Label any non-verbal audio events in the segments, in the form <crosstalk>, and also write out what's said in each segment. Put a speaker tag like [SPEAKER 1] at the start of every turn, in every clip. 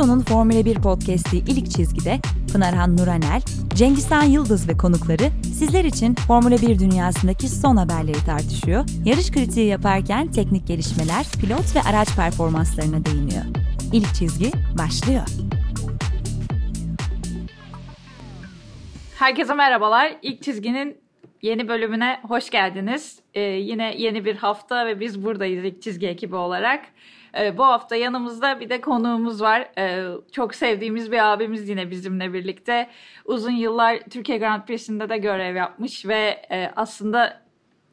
[SPEAKER 1] Aso'nun Formula 1 podcast'i İlk Çizgi'de Pınarhan Nuranel, Cengizhan Yıldız ve konukları sizler için Formula 1 dünyasındaki son haberleri tartışıyor, yarış kritiği yaparken teknik gelişmeler, pilot ve araç performanslarına değiniyor. İlk Çizgi başlıyor.
[SPEAKER 2] Herkese merhabalar. İlk Çizgi'nin yeni bölümüne hoş geldiniz. Ee, yine yeni bir hafta ve biz buradayız İlk Çizgi ekibi olarak. Ee, bu hafta yanımızda bir de konuğumuz var. Ee, çok sevdiğimiz bir abimiz yine bizimle birlikte. Uzun yıllar Türkiye Grand Prix'sinde de görev yapmış ve e, aslında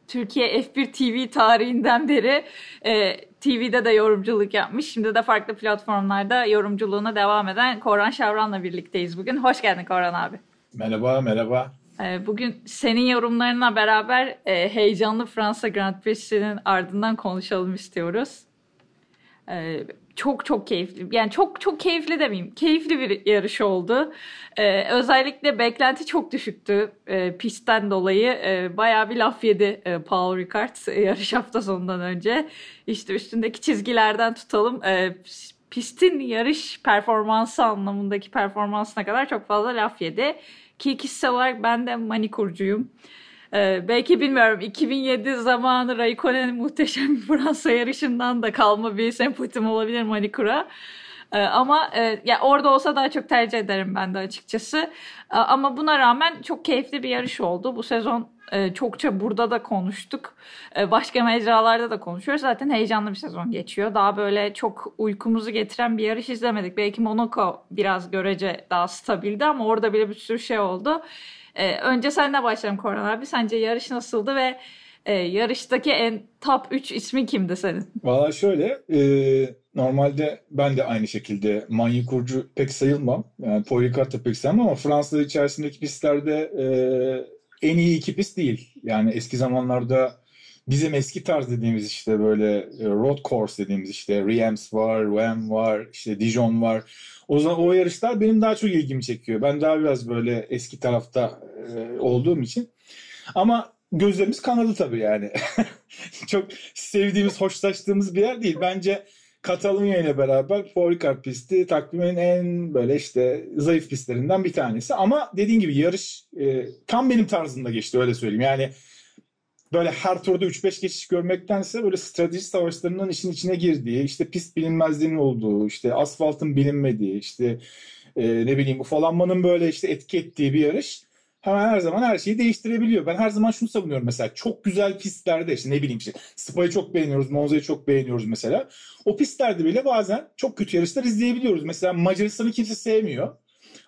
[SPEAKER 2] Türkiye F1 TV tarihinden beri e, TV'de de yorumculuk yapmış. Şimdi de farklı platformlarda yorumculuğuna devam eden Koran Şavran'la birlikteyiz bugün. Hoş geldin Koran abi.
[SPEAKER 3] Merhaba, merhaba.
[SPEAKER 2] Ee, bugün senin yorumlarına beraber e, heyecanlı Fransa Grand Prix'sinin ardından konuşalım istiyoruz. Ee, çok çok keyifli. Yani çok çok keyifli demeyeyim. Keyifli bir yarış oldu. Ee, özellikle beklenti çok düşüktü e, pistten dolayı. E, bayağı bir laf yedi e, Paul Ricard <laughs> yarış hafta sonundan önce. İşte üstündeki çizgilerden tutalım. E, pistin yarış performansı anlamındaki performansına kadar çok fazla laf yedi. Ki kişisel olarak ben de manikurcuyum. Ee, belki bilmiyorum 2007 zamanı Raikkonen'in muhteşem <laughs> Fransa yarışından da kalma bir sempatim olabilir Manikura. Ee, ama e, ya orada olsa daha çok tercih ederim ben de açıkçası. Ee, ama buna rağmen çok keyifli bir yarış oldu. Bu sezon e, çokça burada da konuştuk. E, başka mecralarda da konuşuyoruz. Zaten heyecanlı bir sezon geçiyor. Daha böyle çok uykumuzu getiren bir yarış izlemedik. Belki Monaco biraz görece daha stabildi ama orada bile bir sürü şey oldu. E, önce senle başlayalım Koran abi. Sence yarış nasıldı ve e, yarıştaki en top 3 ismi kimdi senin?
[SPEAKER 3] Valla şöyle e, normalde ben de aynı şekilde manyekurcu pek sayılmam. Yani da pek sayılmam ama Fransa içerisindeki pistlerde e, en iyi iki pist değil. Yani eski zamanlarda bizim eski tarz dediğimiz işte böyle e, road course dediğimiz işte Reims var, Wem var, işte Dijon var. O zaman o yarışlar benim daha çok ilgimi çekiyor. Ben daha biraz böyle eski tarafta e, olduğum için. Ama gözlerimiz kanalı tabii yani. <laughs> çok sevdiğimiz, hoşlaştığımız bir yer değil. Bence Katalunya ile beraber Paul Ricard pisti takvimin en böyle işte zayıf pistlerinden bir tanesi. Ama dediğin gibi yarış e, tam benim tarzımda geçti öyle söyleyeyim. Yani böyle her turda 3-5 geçiş görmektense böyle strateji savaşlarının işin içine girdiği, işte pist bilinmezliğinin olduğu, işte asfaltın bilinmediği, işte e, ne bileyim ufalanmanın böyle işte etki ettiği bir yarış hemen her zaman her şeyi değiştirebiliyor. Ben her zaman şunu savunuyorum mesela çok güzel pistlerde işte ne bileyim işte Spa'yı çok beğeniyoruz, Monza'yı çok beğeniyoruz mesela. O pistlerde bile bazen çok kötü yarışlar izleyebiliyoruz. Mesela Macaristan'ı kimse sevmiyor.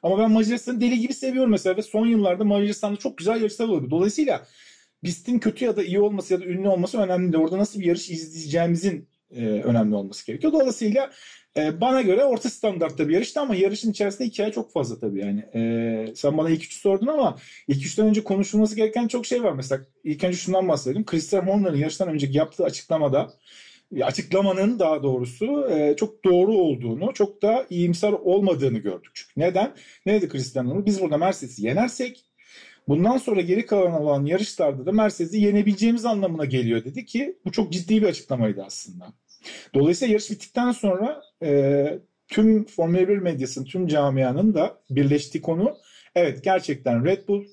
[SPEAKER 3] Ama ben Macaristan'ı deli gibi seviyorum mesela ve son yıllarda Macaristan'da çok güzel yarışlar oluyor. Dolayısıyla pistin kötü ya da iyi olması ya da ünlü olması önemli değil. Orada nasıl bir yarış izleyeceğimizin e, önemli olması gerekiyor. Dolayısıyla e, bana göre orta standartta bir yarıştı ama yarışın içerisinde hikaye çok fazla tabii yani. E, sen bana ilk üçü sordun ama ilk üçten önce konuşulması gereken çok şey var. Mesela ilk önce şundan bahsedelim. Christian Horner'ın yarıştan önceki yaptığı açıklamada açıklamanın daha doğrusu e, çok doğru olduğunu, çok da iyimser olmadığını gördük. Çünkü neden? Ne dedi Christian Horner? Biz burada Mercedes'i yenersek bundan sonra geri kalan olan yarışlarda da Mercedes'i yenebileceğimiz anlamına geliyor dedi ki bu çok ciddi bir açıklamaydı aslında. Dolayısıyla yarış bittikten sonra e, tüm Formula 1 medyasının, tüm camianın da birleştiği konu evet gerçekten Red Bull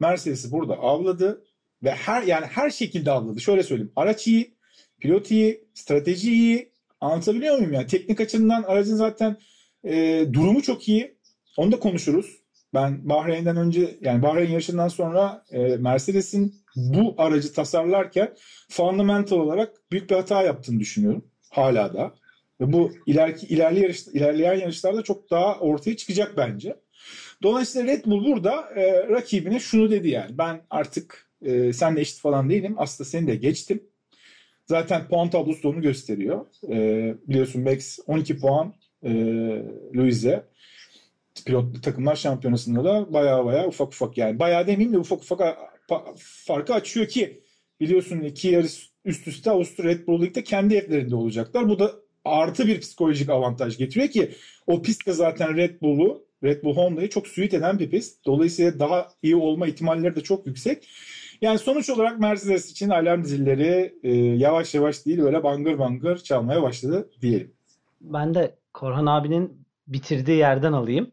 [SPEAKER 3] Mercedes'i burada avladı ve her yani her şekilde avladı. Şöyle söyleyeyim. Araç iyi, pilot iyi, strateji iyi. Anlatabiliyor muyum yani? Teknik açıdan aracın zaten e, durumu çok iyi. Onu da konuşuruz. Ben Bahreyn'den önce yani Bahreyn yarışından sonra e, Mercedes'in bu aracı tasarlarken fundamental olarak büyük bir hata yaptığını düşünüyorum. Hala da. Ve bu ileriki ilerli yarış, ilerleyen yarışlarda çok daha ortaya çıkacak bence. Dolayısıyla Red Bull burada e, rakibine şunu dedi yani. Ben artık e, senle eşit falan değilim. Aslında seni de geçtim. Zaten puan tablosu da onu gösteriyor. E, biliyorsun Max 12 puan e, Louis'e pilotlu takımlar şampiyonasında da baya baya ufak ufak yani baya demeyeyim de ufak ufak farkı açıyor ki biliyorsun iki yarış üst üste Avusturya Red Bull League'de kendi evlerinde olacaklar. Bu da artı bir psikolojik avantaj getiriyor ki o pist de zaten Red Bull'u Red Bull Honda'yı çok suit eden bir pist. Dolayısıyla daha iyi olma ihtimalleri de çok yüksek. Yani sonuç olarak Mercedes için alarm zilleri e, yavaş yavaş değil böyle bangır bangır çalmaya başladı diyelim.
[SPEAKER 4] Ben de Korhan abinin bitirdiği yerden alayım.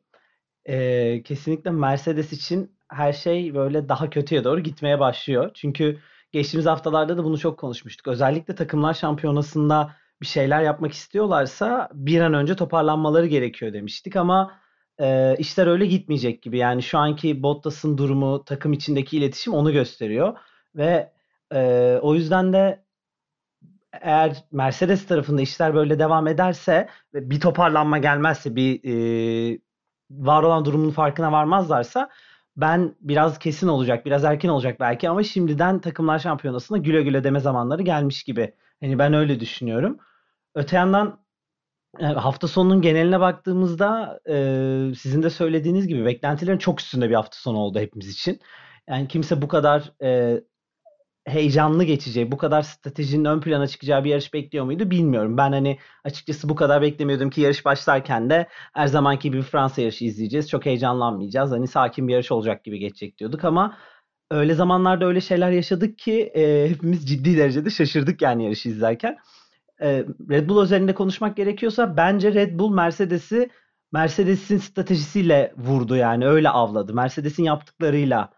[SPEAKER 4] Ee, kesinlikle Mercedes için her şey böyle daha kötüye doğru gitmeye başlıyor. Çünkü geçtiğimiz haftalarda da bunu çok konuşmuştuk. Özellikle takımlar şampiyonasında bir şeyler yapmak istiyorlarsa bir an önce toparlanmaları gerekiyor demiştik ama e, işler öyle gitmeyecek gibi. Yani şu anki Bottas'ın durumu, takım içindeki iletişim onu gösteriyor ve e, o yüzden de eğer Mercedes tarafında işler böyle devam ederse ve bir toparlanma gelmezse bir e, var olan durumun farkına varmazlarsa ben biraz kesin olacak, biraz erken olacak belki ama şimdiden takımlar şampiyonasında güle güle deme zamanları gelmiş gibi. Yani ben öyle düşünüyorum. Öte yandan e, hafta sonunun geneline baktığımızda e, sizin de söylediğiniz gibi beklentilerin çok üstünde bir hafta sonu oldu hepimiz için. Yani kimse bu kadar e, heyecanlı geçeceği, bu kadar stratejinin ön plana çıkacağı bir yarış bekliyor muydu bilmiyorum. Ben hani açıkçası bu kadar beklemiyordum ki yarış başlarken de her zamanki gibi Fransa yarışı izleyeceğiz. Çok heyecanlanmayacağız. Hani sakin bir yarış olacak gibi geçecek diyorduk ama öyle zamanlarda öyle şeyler yaşadık ki e, hepimiz ciddi derecede şaşırdık yani yarışı izlerken. E, Red Bull üzerinde konuşmak gerekiyorsa bence Red Bull Mercedes'i Mercedes'in stratejisiyle vurdu yani öyle avladı. Mercedes'in yaptıklarıyla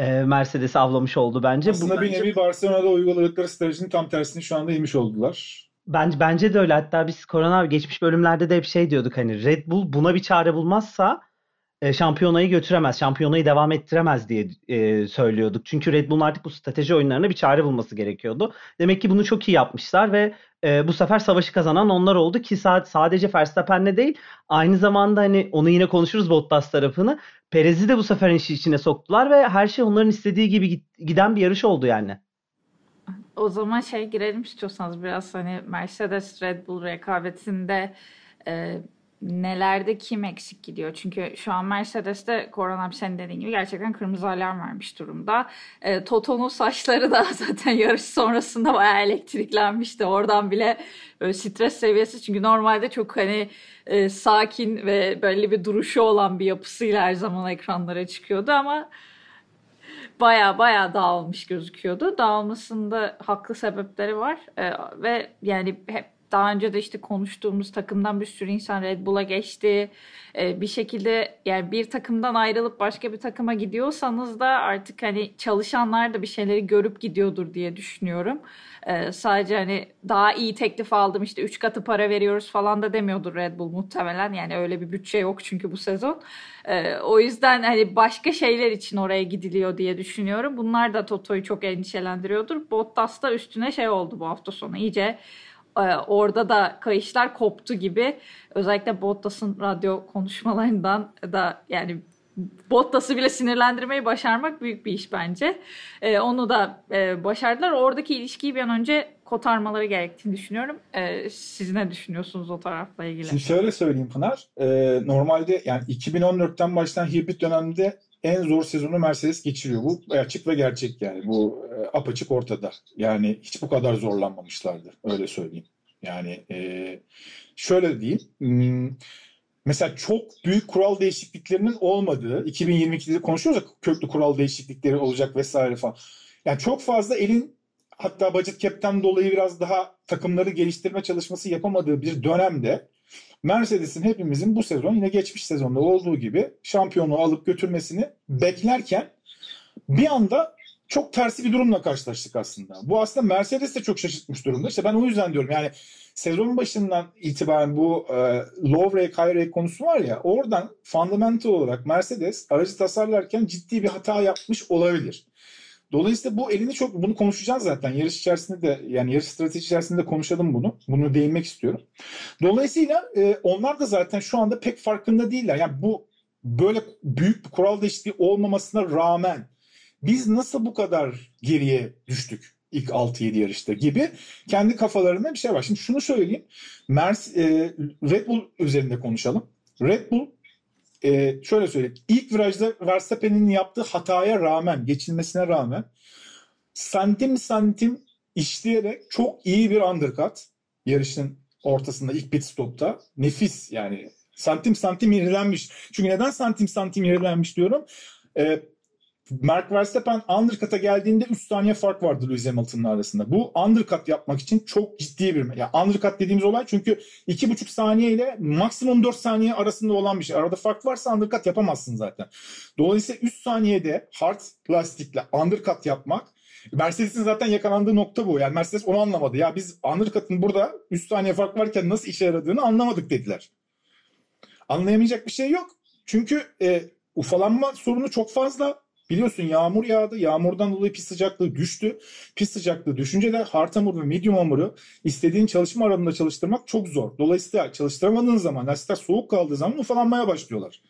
[SPEAKER 4] e, Mercedes'i avlamış oldu bence.
[SPEAKER 3] Aslında
[SPEAKER 4] Bu
[SPEAKER 3] bir nevi Barcelona'da uyguladıkları stratejinin tam tersini şu anda yemiş oldular.
[SPEAKER 4] Bence, bence de öyle. Hatta biz korona geçmiş bölümlerde de hep şey diyorduk hani Red Bull buna bir çare bulmazsa e, şampiyonayı götüremez, şampiyonayı devam ettiremez diye e, söylüyorduk. Çünkü Red Bull'un artık bu strateji oyunlarına bir çare bulması gerekiyordu. Demek ki bunu çok iyi yapmışlar ve e, bu sefer savaşı kazanan onlar oldu ki sadece Verstappen'le değil aynı zamanda hani onu yine konuşuruz Bottas tarafını. Perez'i de bu sefer işi içine soktular ve her şey onların istediği gibi giden bir yarış oldu yani.
[SPEAKER 2] O zaman şey girelim istiyorsanız biraz hani Mercedes Red Bull rekabetinde e, nelerde kim eksik gidiyor? Çünkü şu an Mercedes'te Korona senin dediğin gibi gerçekten kırmızı alarm vermiş durumda. E, Toto'nun saçları da <laughs> zaten yarış sonrasında bayağı elektriklenmişti. Oradan bile böyle stres seviyesi çünkü normalde çok hani e, sakin ve belli bir duruşu olan bir yapısıyla her zaman ekranlara çıkıyordu ama baya baya dağılmış gözüküyordu. Dağılmasında haklı sebepleri var ee, ve yani hep daha önce de işte konuştuğumuz takımdan bir sürü insan Red Bull'a geçti. Ee, bir şekilde yani bir takımdan ayrılıp başka bir takıma gidiyorsanız da artık hani çalışanlar da bir şeyleri görüp gidiyordur diye düşünüyorum. Ee, sadece hani daha iyi teklif aldım işte 3 katı para veriyoruz falan da demiyordur Red Bull muhtemelen. Yani öyle bir bütçe yok çünkü bu sezon. Ee, o yüzden hani başka şeyler için oraya gidiliyor diye düşünüyorum. Bunlar da Toto'yu çok endişelendiriyordur. Bottas da üstüne şey oldu bu hafta sonu iyice orada da kayışlar koptu gibi. Özellikle Bottas'ın radyo konuşmalarından da yani Bottas'ı bile sinirlendirmeyi başarmak büyük bir iş bence. Ee, onu da e, başardılar. Oradaki ilişkiyi bir an önce kotarmaları gerektiğini düşünüyorum. Ee, siz ne düşünüyorsunuz o tarafla ilgili?
[SPEAKER 3] Şimdi şöyle söyleyeyim Pınar. Ee, normalde yani 2014'ten başlayan hibrit dönemde en zor sezonu Mercedes geçiriyor. Bu açık ve gerçek yani. Bu e, apaçık ortada. Yani hiç bu kadar zorlanmamışlardı. Öyle söyleyeyim. Yani e, şöyle diyeyim. Hmm, mesela çok büyük kural değişikliklerinin olmadığı 2022'de konuşuyoruz ya köklü kural değişiklikleri olacak vesaire falan. Yani çok fazla elin hatta budget cap'ten dolayı biraz daha takımları geliştirme çalışması yapamadığı bir dönemde Mercedes'in hepimizin bu sezon yine geçmiş sezonda olduğu gibi şampiyonluğu alıp götürmesini beklerken bir anda çok tersi bir durumla karşılaştık aslında. Bu aslında Mercedes de çok şaşırtmış durumda. İşte ben o yüzden diyorum yani sezon başından itibaren bu e, low rake high rake konusu var ya oradan fundamental olarak Mercedes aracı tasarlarken ciddi bir hata yapmış olabilir. Dolayısıyla bu elini çok bunu konuşacağız zaten. Yarış içerisinde de yani yarış strateji içerisinde konuşalım bunu. Bunu değinmek istiyorum. Dolayısıyla e, onlar da zaten şu anda pek farkında değiller. Yani bu böyle büyük bir kural değişikliği olmamasına rağmen biz nasıl bu kadar geriye düştük ilk 6-7 yarışta gibi kendi kafalarında bir şey var. Şimdi şunu söyleyeyim. Mers, e, Red Bull üzerinde konuşalım. Red Bull e, şöyle söyleyeyim. İlk virajda Verstappen'in yaptığı hataya rağmen, geçilmesine rağmen santim santim işleyerek çok iyi bir undercut yarışın ortasında ilk pit stopta. Nefis yani. Santim santim yenilenmiş. Çünkü neden santim santim yenilenmiş diyorum? E, Mark Verstappen undercut'a geldiğinde 3 saniye fark vardı Lewis Hamilton'ın arasında. Bu undercut yapmak için çok ciddi bir... Yani undercut dediğimiz olay çünkü 2,5 saniye ile maksimum 4 saniye arasında olan bir şey. Arada fark varsa undercut yapamazsın zaten. Dolayısıyla 3 saniyede hard lastikle undercut yapmak Mercedes'in zaten yakalandığı nokta bu. Yani Mercedes onu anlamadı. Ya biz undercut'ın burada 3 saniye fark varken nasıl işe yaradığını anlamadık dediler. Anlayamayacak bir şey yok. Çünkü e, ufalanma sorunu çok fazla. Biliyorsun yağmur yağdı. Yağmurdan dolayı pis sıcaklığı düştü. Pis sıcaklığı düşünce de hard hamur ve medium hamuru istediğin çalışma aralığında çalıştırmak çok zor. Dolayısıyla çalıştıramadığın zaman, lastikler soğuk kaldığı zaman ufalanmaya başlıyorlar.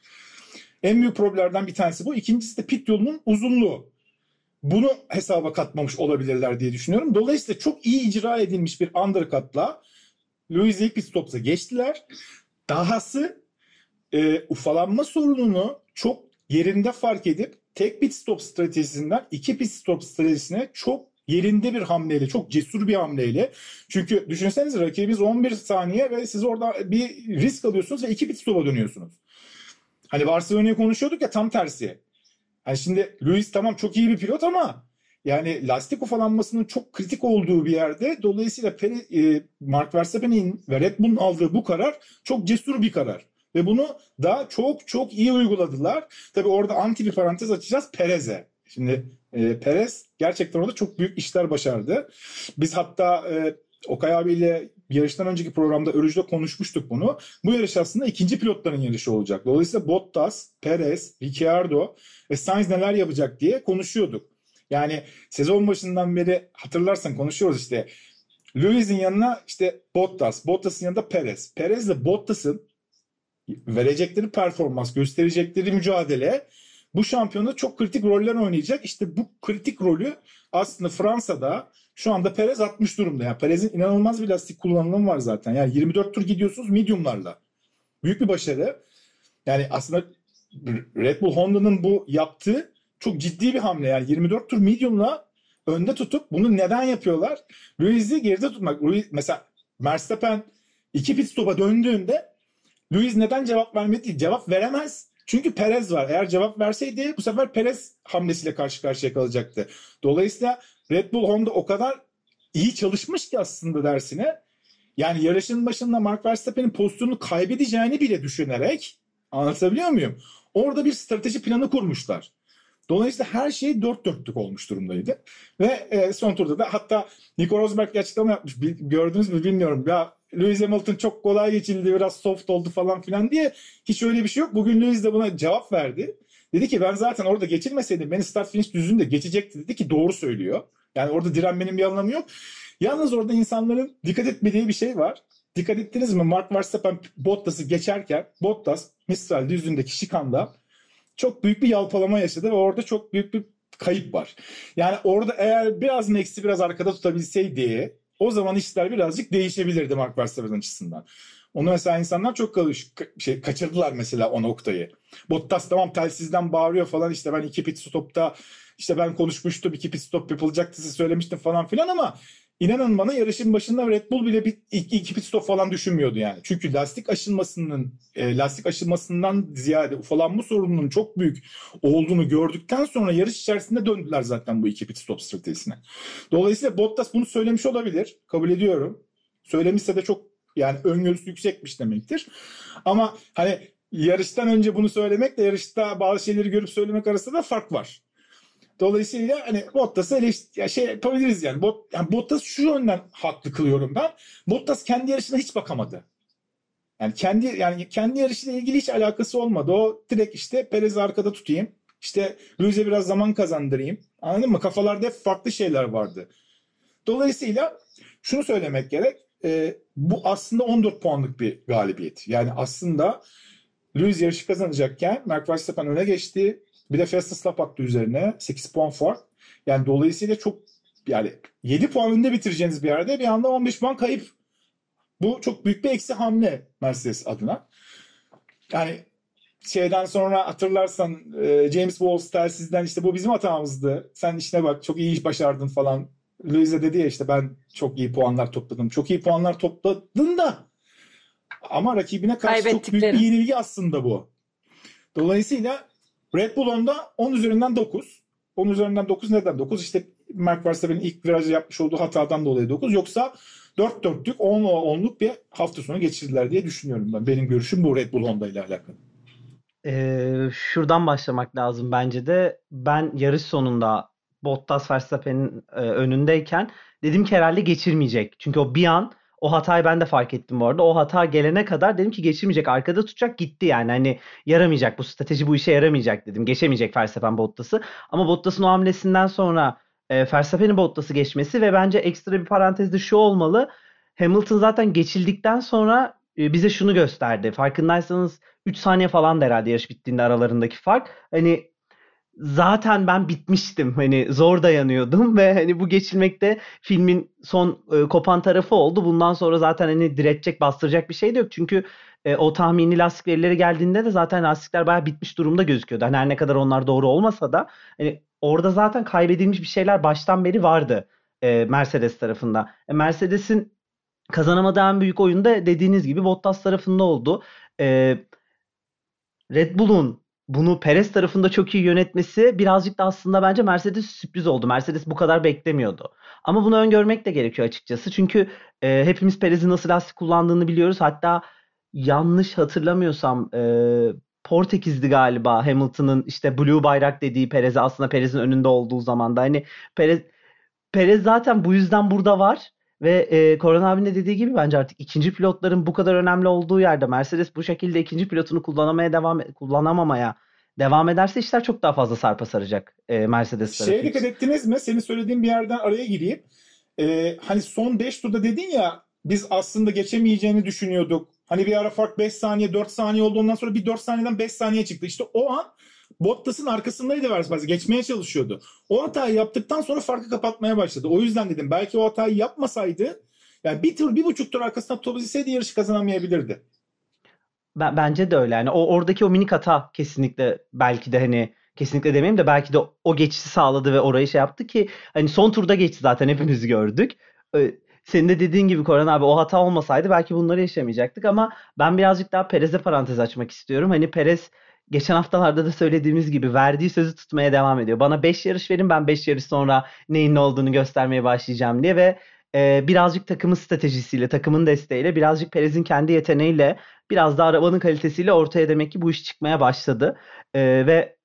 [SPEAKER 3] En büyük problemlerden bir tanesi bu. İkincisi de pit yolunun uzunluğu. Bunu hesaba katmamış olabilirler diye düşünüyorum. Dolayısıyla çok iyi icra edilmiş bir undercut'la Louis ilk pit stop'a geçtiler. Dahası e, ufalanma sorununu çok yerinde fark edip tek pit stop stratejisinden iki pit stop stratejisine çok yerinde bir hamleyle, çok cesur bir hamleyle. Çünkü düşünsenize rakibiniz 11 saniye ve siz orada bir risk alıyorsunuz ve iki pit stop'a dönüyorsunuz. Hani Barcelona'yı konuşuyorduk ya tam tersi. Hani şimdi Lewis tamam çok iyi bir pilot ama yani lastik ufalanmasının çok kritik olduğu bir yerde dolayısıyla e, Mark Verstappen'in ve Red Bull'un aldığı bu karar çok cesur bir karar. Ve bunu da çok çok iyi uyguladılar. Tabi orada anti bir parantez açacağız Perez'e. Şimdi e, Perez gerçekten orada çok büyük işler başardı. Biz hatta e, Okay abiyle yarıştan önceki programda Örüc'de konuşmuştuk bunu. Bu yarış aslında ikinci pilotların yarışı olacak. Dolayısıyla Bottas, Perez, Ricciardo ve Sainz neler yapacak diye konuşuyorduk. Yani sezon başından beri hatırlarsan konuşuyoruz işte. Lewis'in yanına işte Bottas, Bottas'ın yanında Perez. Perez ile Bottas'ın verecekleri performans, gösterecekleri mücadele bu şampiyonda çok kritik roller oynayacak. İşte bu kritik rolü aslında Fransa'da şu anda Perez 60 durumda. Yani Perez'in inanılmaz bir lastik kullanımı var zaten. Yani 24 tur gidiyorsunuz mediumlarla. Büyük bir başarı. Yani aslında Red Bull Honda'nın bu yaptığı çok ciddi bir hamle. Yani 24 tur medium'la önde tutup bunu neden yapıyorlar? Lewis'i geride tutmak. Lewis, mesela Verstappen iki pit stop'a döndüğünde Lewis neden cevap vermedi? Cevap veremez. Çünkü Perez var. Eğer cevap verseydi bu sefer Perez hamlesiyle karşı karşıya kalacaktı. Dolayısıyla Red Bull Honda o kadar iyi çalışmış ki aslında dersine. Yani yarışın başında Mark Verstappen'in pozisyonunu kaybedeceğini bile düşünerek anlatabiliyor muyum? Orada bir strateji planı kurmuşlar. Dolayısıyla her şey dört dörtlük olmuş durumdaydı. Ve e, son turda da hatta Nico Rosberg açıklama yapmış. Gördünüz mü bilmiyorum. Ya Lewis Hamilton çok kolay geçildi biraz soft oldu falan filan diye. Hiç öyle bir şey yok. Bugün Lewis de buna cevap verdi. Dedi ki ben zaten orada geçilmeseydim beni start finish düzünde geçecekti dedi ki doğru söylüyor. Yani orada direnmenin bir anlamı yok. Yalnız orada insanların dikkat etmediği bir şey var. Dikkat ettiniz mi? Mark Verstappen Bottas'ı geçerken Bottas Mistral düzlüğündeki şikanda çok büyük bir yalpalama yaşadı ve orada çok büyük bir kayıp var. Yani orada eğer biraz Max'i biraz arkada tutabilseydi o zaman işler birazcık değişebilirdi Mark Verstappen açısından. Onu mesela insanlar çok kalış, şey, kaçırdılar mesela o noktayı. Bottas tamam telsizden bağırıyor falan işte ben iki pit stopta işte ben konuşmuştum iki pit stop yapılacaktı size söylemiştim falan filan ama inanın bana yarışın başında Red Bull bile bir, iki, iki pit stop falan düşünmüyordu yani. Çünkü lastik aşınmasının e, lastik aşınmasından ziyade ufalanma sorununun çok büyük olduğunu gördükten sonra yarış içerisinde döndüler zaten bu iki pit stop stratejisine. Dolayısıyla Bottas bunu söylemiş olabilir. Kabul ediyorum. Söylemişse de çok yani öngörüsü yüksekmiş demektir. Ama hani yarıştan önce bunu söylemekle yarışta bazı şeyleri görüp söylemek arasında da fark var. Dolayısıyla hani Bottas'ı eleştir ya şey yapabiliriz yani. Bot, yani Bottas şu yönden haklı kılıyorum ben. Bottas kendi yarışına hiç bakamadı. Yani kendi yani kendi yarışıyla ilgili hiç alakası olmadı. O direkt işte Perez'i arkada tutayım. İşte Lewis'e biraz zaman kazandırayım. Anladın mı? Kafalarda hep farklı şeyler vardı. Dolayısıyla şunu söylemek gerek. E, bu aslında 14 puanlık bir galibiyet. Yani aslında Lewis yarışı kazanacakken Mark Verstappen öne geçti. Bir de fastest lap attı üzerine. 8 puan fark. Yani dolayısıyla çok yani 7 puan önünde bitireceğiniz bir yerde bir anda 15 puan kayıp. Bu çok büyük bir eksi hamle Mercedes adına. Yani şeyden sonra hatırlarsan e, James Walls telsizden işte bu bizim hatamızdı. Sen işine bak çok iyi iş başardın falan. Louise dedi ya işte ben çok iyi puanlar topladım. Çok iyi puanlar topladın da ama rakibine karşı çok büyük bir yenilgi aslında bu. Dolayısıyla Red Bull onda 10 üzerinden 9. Onun üzerinden 9 neden 9? İşte Mark Verstappen'in ilk virajı yapmış olduğu hatadan dolayı 9. Yoksa 4 dörtlük 10 10'luk bir hafta sonu geçirdiler diye düşünüyorum ben. Benim görüşüm bu Red Bull Honda ile alakalı.
[SPEAKER 4] Ee, şuradan başlamak lazım bence de. Ben yarış sonunda Bottas Verstappen'in e, önündeyken dedim ki herhalde geçirmeyecek. Çünkü o bir an o hatayı ben de fark ettim bu arada. O hata gelene kadar dedim ki geçirmeyecek. Arkada tutacak gitti yani. Hani yaramayacak. Bu strateji bu işe yaramayacak dedim. Geçemeyecek Verstappen Bottas'ı. Ama Bottas'ın o hamlesinden sonra e, Verstappen'in Bottas'ı geçmesi ve bence ekstra bir parantezde şu olmalı. Hamilton zaten geçildikten sonra e, bize şunu gösterdi. Farkındaysanız 3 saniye falan da herhalde yarış bittiğinde aralarındaki fark. Hani zaten ben bitmiştim. Hani zor dayanıyordum <laughs> ve hani bu geçilmekte filmin son e, kopan tarafı oldu. Bundan sonra zaten hani diretecek, bastıracak bir şey de yok. Çünkü e, o tahmini lastik verileri geldiğinde de zaten lastikler bayağı bitmiş durumda gözüküyordu. Hani her ne kadar onlar doğru olmasa da hani orada zaten kaybedilmiş bir şeyler baştan beri vardı e, Mercedes tarafında. E, Mercedes'in kazanamadığı en büyük oyunda dediğiniz gibi Bottas tarafında oldu. E, Red Bull'un bunu Perez tarafında çok iyi yönetmesi birazcık da aslında bence Mercedes sürpriz oldu. Mercedes bu kadar beklemiyordu. Ama bunu öngörmek de gerekiyor açıkçası. Çünkü e, hepimiz Perez'in nasıl lastik kullandığını biliyoruz. Hatta yanlış hatırlamıyorsam e, Portekiz'di galiba Hamilton'ın işte Blue bayrak dediği Perez'e aslında Perez'in önünde olduğu zamanda. Hani Perez Perez zaten bu yüzden burada var. Ve e, Koran abinin de dediği gibi bence artık ikinci pilotların bu kadar önemli olduğu yerde Mercedes bu şekilde ikinci pilotunu kullanamaya devam kullanamamaya devam ederse işler çok daha fazla sarpa saracak e, Mercedes
[SPEAKER 3] tarafı Şeye dikkat ettiniz mi? Senin söylediğin bir yerden araya gireyim. Ee, hani son 5 turda dedin ya biz aslında geçemeyeceğini düşünüyorduk. Hani bir ara fark 5 saniye 4 saniye oldu ondan sonra bir 4 saniyeden 5 saniye çıktı. İşte o an Bottas'ın arkasındaydı Verstappen. Geçmeye çalışıyordu. O hatayı yaptıktan sonra farkı kapatmaya başladı. O yüzden dedim belki o hatayı yapmasaydı yani bir tur bir buçuk tur arkasında tutabilseydi yarışı kazanamayabilirdi.
[SPEAKER 4] Ben, bence de öyle. Yani o oradaki o minik hata kesinlikle belki de hani kesinlikle demeyeyim de belki de o geçişi sağladı ve orayı şey yaptı ki hani son turda geçti zaten hepimiz gördük. Ee, senin de dediğin gibi Koran abi o hata olmasaydı belki bunları yaşamayacaktık ama ben birazcık daha Perez'e parantez açmak istiyorum. Hani Perez geçen haftalarda da söylediğimiz gibi verdiği sözü tutmaya devam ediyor. Bana 5 yarış verin ben 5 yarış sonra neyin ne olduğunu göstermeye başlayacağım diye ve e, birazcık takımın stratejisiyle, takımın desteğiyle, birazcık Perez'in kendi yeteneğiyle, biraz da arabanın kalitesiyle ortaya demek ki bu iş çıkmaya başladı. E, ve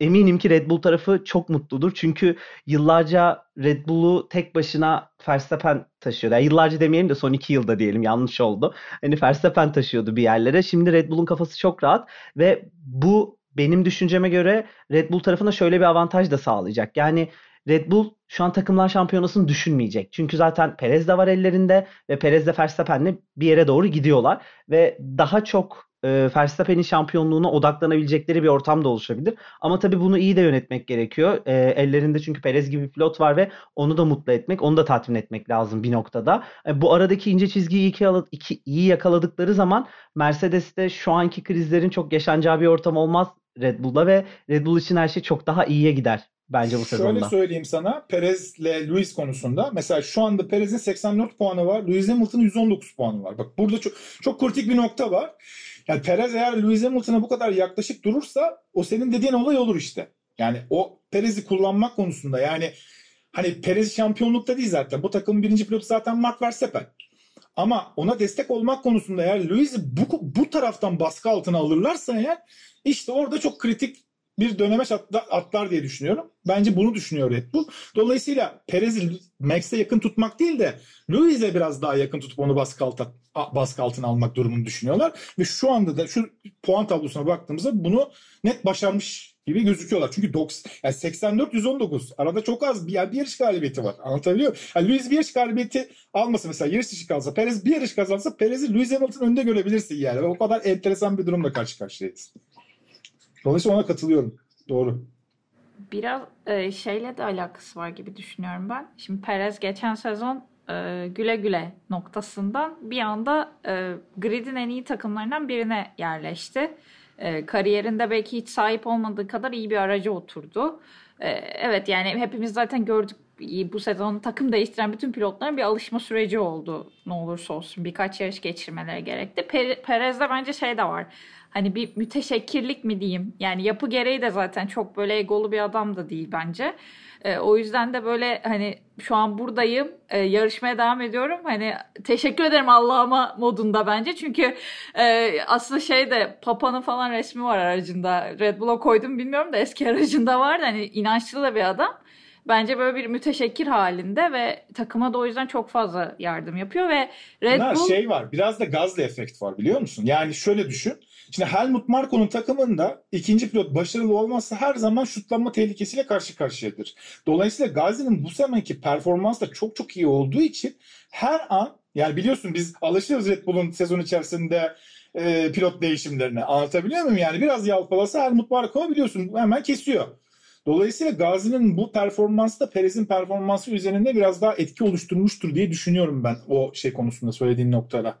[SPEAKER 4] eminim ki Red Bull tarafı çok mutludur. Çünkü yıllarca Red Bull'u tek başına Verstappen taşıyordu. Yani yıllarca demeyelim de son iki yılda diyelim yanlış oldu. Hani Verstappen taşıyordu bir yerlere. Şimdi Red Bull'un kafası çok rahat ve bu benim düşünceme göre Red Bull tarafına şöyle bir avantaj da sağlayacak. Yani Red Bull şu an takımlar şampiyonasını düşünmeyecek. Çünkü zaten Perez de var ellerinde ve Perez de Verstappen'le bir yere doğru gidiyorlar ve daha çok e, Verstappen'in şampiyonluğuna odaklanabilecekleri bir ortam da oluşabilir. Ama tabii bunu iyi de yönetmek gerekiyor. E, ellerinde çünkü Perez gibi bir pilot var ve onu da mutlu etmek, onu da tatmin etmek lazım bir noktada. E, bu aradaki ince çizgiyi iki, iki, iyi yakaladıkları zaman Mercedes'te şu anki krizlerin çok yaşanacağı bir ortam olmaz Red Bull'da ve Red Bull için her şey çok daha iyiye gider bence bu sezonda.
[SPEAKER 3] Şöyle söyleyeyim sana Perez'le Lewis konusunda. Mesela şu anda Perez'in 84 puanı var. Lewis Hamilton'ın 119 puanı var. Bak burada çok, çok kritik bir nokta var. Yani Perez eğer Lewis Hamilton'a bu kadar yaklaşık durursa o senin dediğin olay olur işte. Yani o Perez'i kullanmak konusunda yani hani Perez şampiyonlukta değil zaten. Bu takımın birinci pilotu zaten Mark Verstappen. Ama ona destek olmak konusunda eğer Lewis'i bu, bu taraftan baskı altına alırlarsa eğer işte orada çok kritik bir dönemeç atlar, diye düşünüyorum. Bence bunu düşünüyor Red Bull. Dolayısıyla Perez'i Max'e yakın tutmak değil de Lewis'e biraz daha yakın tutup onu baskı, altına, baskı altına almak durumunu düşünüyorlar. Ve şu anda da şu puan tablosuna baktığımızda bunu net başarmış gibi gözüküyorlar. Çünkü 90, yani 84-119 arada çok az bir, yani bir yarış galibiyeti var. Anlatabiliyor muyum? Yani Lewis bir yarış galibiyeti almasa mesela yarış dışı kalsa Perez bir yarış kazansa Perez'i Lewis Hamilton önünde görebilirsin yani. O kadar enteresan bir durumla karşı karşıyayız. Dolayısıyla ona katılıyorum. Doğru.
[SPEAKER 2] Biraz e, şeyle de alakası var gibi düşünüyorum ben. Şimdi Perez geçen sezon e, güle güle noktasından bir anda e, gridin en iyi takımlarından birine yerleşti. E, kariyerinde belki hiç sahip olmadığı kadar iyi bir araca oturdu. E, evet yani hepimiz zaten gördük bu sezon takım değiştiren bütün pilotların bir alışma süreci oldu. Ne olursa olsun birkaç yarış geçirmeleri gerekti. Perez'de bence şey de var. Hani bir müteşekkirlik mi diyeyim? Yani yapı gereği de zaten çok böyle egolu bir adam da değil bence. E, o yüzden de böyle hani şu an buradayım, e, yarışmaya devam ediyorum. Hani teşekkür ederim Allah'ıma modunda bence. Çünkü e, aslında şey de Papa'nın falan resmi var aracında. Red Bull'a koydum bilmiyorum da eski <laughs> aracında var. Hani inançlı da bir adam bence böyle bir müteşekkir halinde ve takıma da o yüzden çok fazla yardım yapıyor ve Red
[SPEAKER 3] Bunlar
[SPEAKER 2] Bull
[SPEAKER 3] şey var biraz da gazlı efekt var biliyor musun? Yani şöyle düşün. Şimdi Helmut Marko'nun takımında ikinci pilot başarılı olmazsa her zaman şutlanma tehlikesiyle karşı karşıyadır. Dolayısıyla Gazi'nin bu semenki performans da çok çok iyi olduğu için her an yani biliyorsun biz alışıyoruz Red Bull'un sezon içerisinde e, pilot değişimlerine. Anlatabiliyor muyum? Yani biraz yalpalasa Helmut Marko biliyorsun hemen kesiyor. Dolayısıyla Gazi'nin bu performansı da Perez'in performansı üzerinde biraz daha etki oluşturmuştur diye düşünüyorum ben o şey konusunda söylediğin noktada.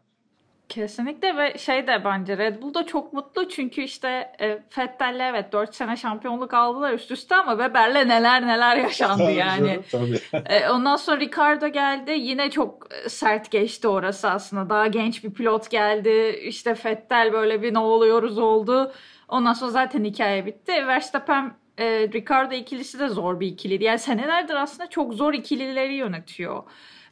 [SPEAKER 2] Kesinlikle ve şey de bence Red Bull da çok mutlu çünkü işte e, Vettel'le evet 4 sene şampiyonluk aldılar üst üste ama Weber'le neler neler yaşandı
[SPEAKER 3] tabii
[SPEAKER 2] yani.
[SPEAKER 3] Canım, tabii.
[SPEAKER 2] e, ondan sonra Ricardo geldi yine çok e, sert geçti orası aslında daha genç bir pilot geldi işte Vettel böyle bir ne oluyoruz oldu. Ondan sonra zaten hikaye bitti. Verstappen e, Ricardo ikilisi de zor bir ikiliydi. Yani senelerdir aslında çok zor ikilileri yönetiyor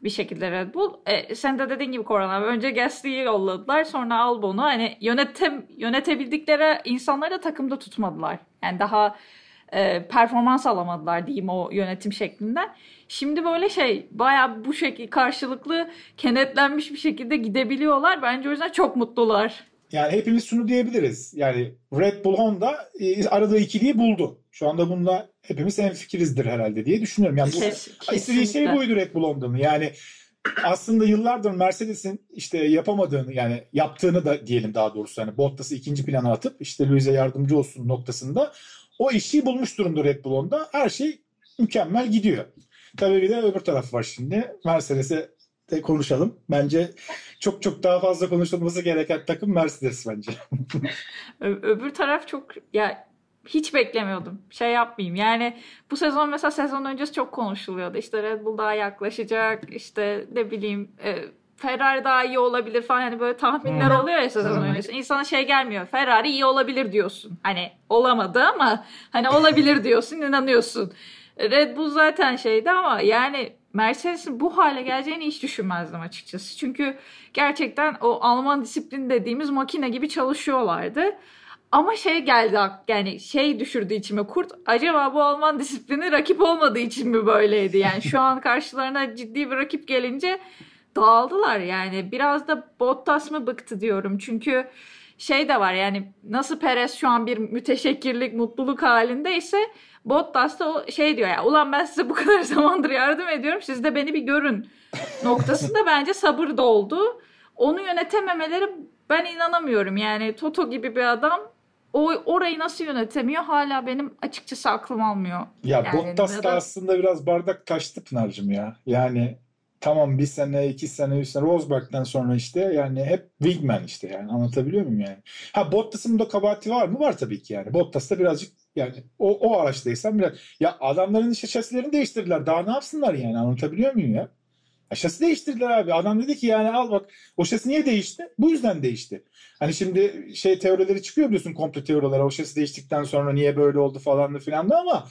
[SPEAKER 2] bir şekilde Red Bull. E, sen de dediğin gibi Koran abi önce Gasly'yi yolladılar sonra Albon'u hani yönetem, yönetebildikleri insanları da takımda tutmadılar. Yani daha e, performans alamadılar diyeyim o yönetim şeklinden. Şimdi böyle şey baya bu şekilde karşılıklı kenetlenmiş bir şekilde gidebiliyorlar. Bence o yüzden çok mutlular.
[SPEAKER 3] Yani hepimiz şunu diyebiliriz. Yani Red Bull Honda e, aradığı ikiliyi buldu. Şu anda bununla hepimiz en fikirizdir herhalde diye düşünüyorum. Yani bu, Kes, istediği şey buydu Red Bull Honda'nın. Yani aslında yıllardır Mercedes'in işte yapamadığını yani yaptığını da diyelim daha doğrusu hani Bottas'ı ikinci plana atıp işte Lewis'e yardımcı olsun noktasında o işi bulmuş durumda Red Bull Honda. Her şey mükemmel gidiyor. Tabii bir de öbür taraf var şimdi. Mercedes'e de konuşalım. Bence çok çok daha fazla konuşulması gereken takım Mercedes bence. <laughs>
[SPEAKER 2] öbür taraf çok ya hiç beklemiyordum. Şey yapmayayım. Yani bu sezon mesela sezon öncesi çok konuşuluyordu. İşte Red Bull daha yaklaşacak. İşte ne bileyim e, Ferrari daha iyi olabilir falan hani böyle tahminler hmm. oluyor ya sezon öncesi. İnsana şey gelmiyor. Ferrari iyi olabilir diyorsun. Hani olamadı ama hani olabilir <laughs> diyorsun, inanıyorsun. Red Bull zaten şeydi ama yani Mercedes'in bu hale geleceğini hiç düşünmezdim açıkçası. Çünkü gerçekten o Alman disiplin dediğimiz makine gibi çalışıyorlardı. Ama şey geldi yani şey düşürdü içime kurt. Acaba bu Alman disiplini rakip olmadığı için mi böyleydi? Yani şu an karşılarına ciddi bir rakip gelince dağıldılar yani. Biraz da Bottas mı bıktı diyorum. Çünkü şey de var yani nasıl Perez şu an bir müteşekkirlik, mutluluk halindeyse Bottas da o şey diyor ya ulan ben size bu kadar <laughs> zamandır yardım ediyorum siz de beni bir görün noktasında bence sabır doldu. Onu yönetememeleri ben inanamıyorum yani Toto gibi bir adam o orayı nasıl yönetemiyor hala benim açıkçası aklım almıyor.
[SPEAKER 3] Ya yani Bottas da aslında biraz bardak taştı Pınar'cığım ya. Yani tamam bir sene, iki sene, üç sene Rosberg'den sonra işte yani hep wingman işte yani anlatabiliyor muyum yani? Ha Bottas'ın da kabahati var mı? Var tabii ki yani. Bottas da birazcık yani o, o araçtaysan biraz ya adamların işte şasilerini değiştirdiler. Daha ne yapsınlar yani anlatabiliyor muyum ya? Ya şasi değiştirdiler abi. Adam dedi ki yani al bak o şasi niye değişti? Bu yüzden değişti. Hani şimdi şey teorileri çıkıyor biliyorsun komple teoriler. O şasi değiştikten sonra niye böyle oldu falan da filan da ama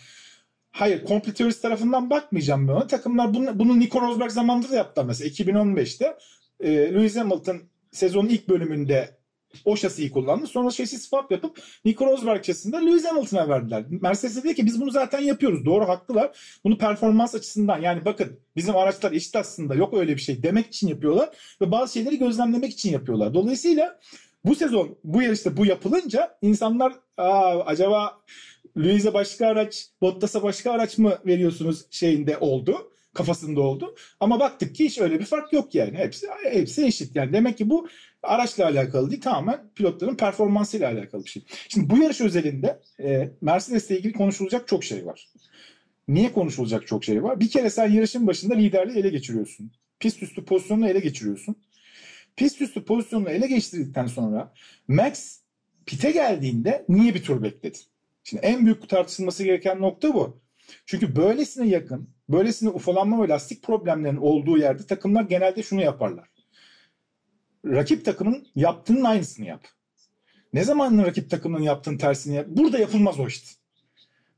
[SPEAKER 3] Hayır, komple teorisi tarafından bakmayacağım ben ona. Takımlar bunu, bunu Nico Rosberg zamanında da yaptı mesela. 2015'te e, Lewis Hamilton sezonun ilk bölümünde o şasiyi kullandı. Sonra şasi swap yapıp Nico Rosberg şasisinde Lewis Hamilton'a verdiler. Mercedes dedi ki biz bunu zaten yapıyoruz. Doğru haklılar. Bunu performans açısından yani bakın bizim araçlar eşit aslında yok öyle bir şey demek için yapıyorlar ve bazı şeyleri gözlemlemek için yapıyorlar. Dolayısıyla bu sezon bu yarışta bu yapılınca insanlar Aa, acaba Luis'e başka araç, Bottas'a başka araç mı veriyorsunuz şeyinde oldu. Kafasında oldu. Ama baktık ki hiç öyle bir fark yok yani. Hepsi hepsi eşit. Yani demek ki bu araçla alakalı değil tamamen pilotların performansıyla alakalı bir şey. Şimdi bu yarış özelinde e, Mercedes'le ilgili konuşulacak çok şey var. Niye konuşulacak çok şey var? Bir kere sen yarışın başında liderliği ele geçiriyorsun. Pist üstü pozisyonunu ele geçiriyorsun. Pist üstü pozisyonunu ele geçirdikten sonra Max pite geldiğinde niye bir tur bekledin? Şimdi en büyük tartışılması gereken nokta bu. Çünkü böylesine yakın böylesine ufalanma ve lastik problemlerinin olduğu yerde takımlar genelde şunu yaparlar. Rakip takımın yaptığının aynısını yap. Ne zaman rakip takımın yaptığının tersini yap? Burada yapılmaz o işte.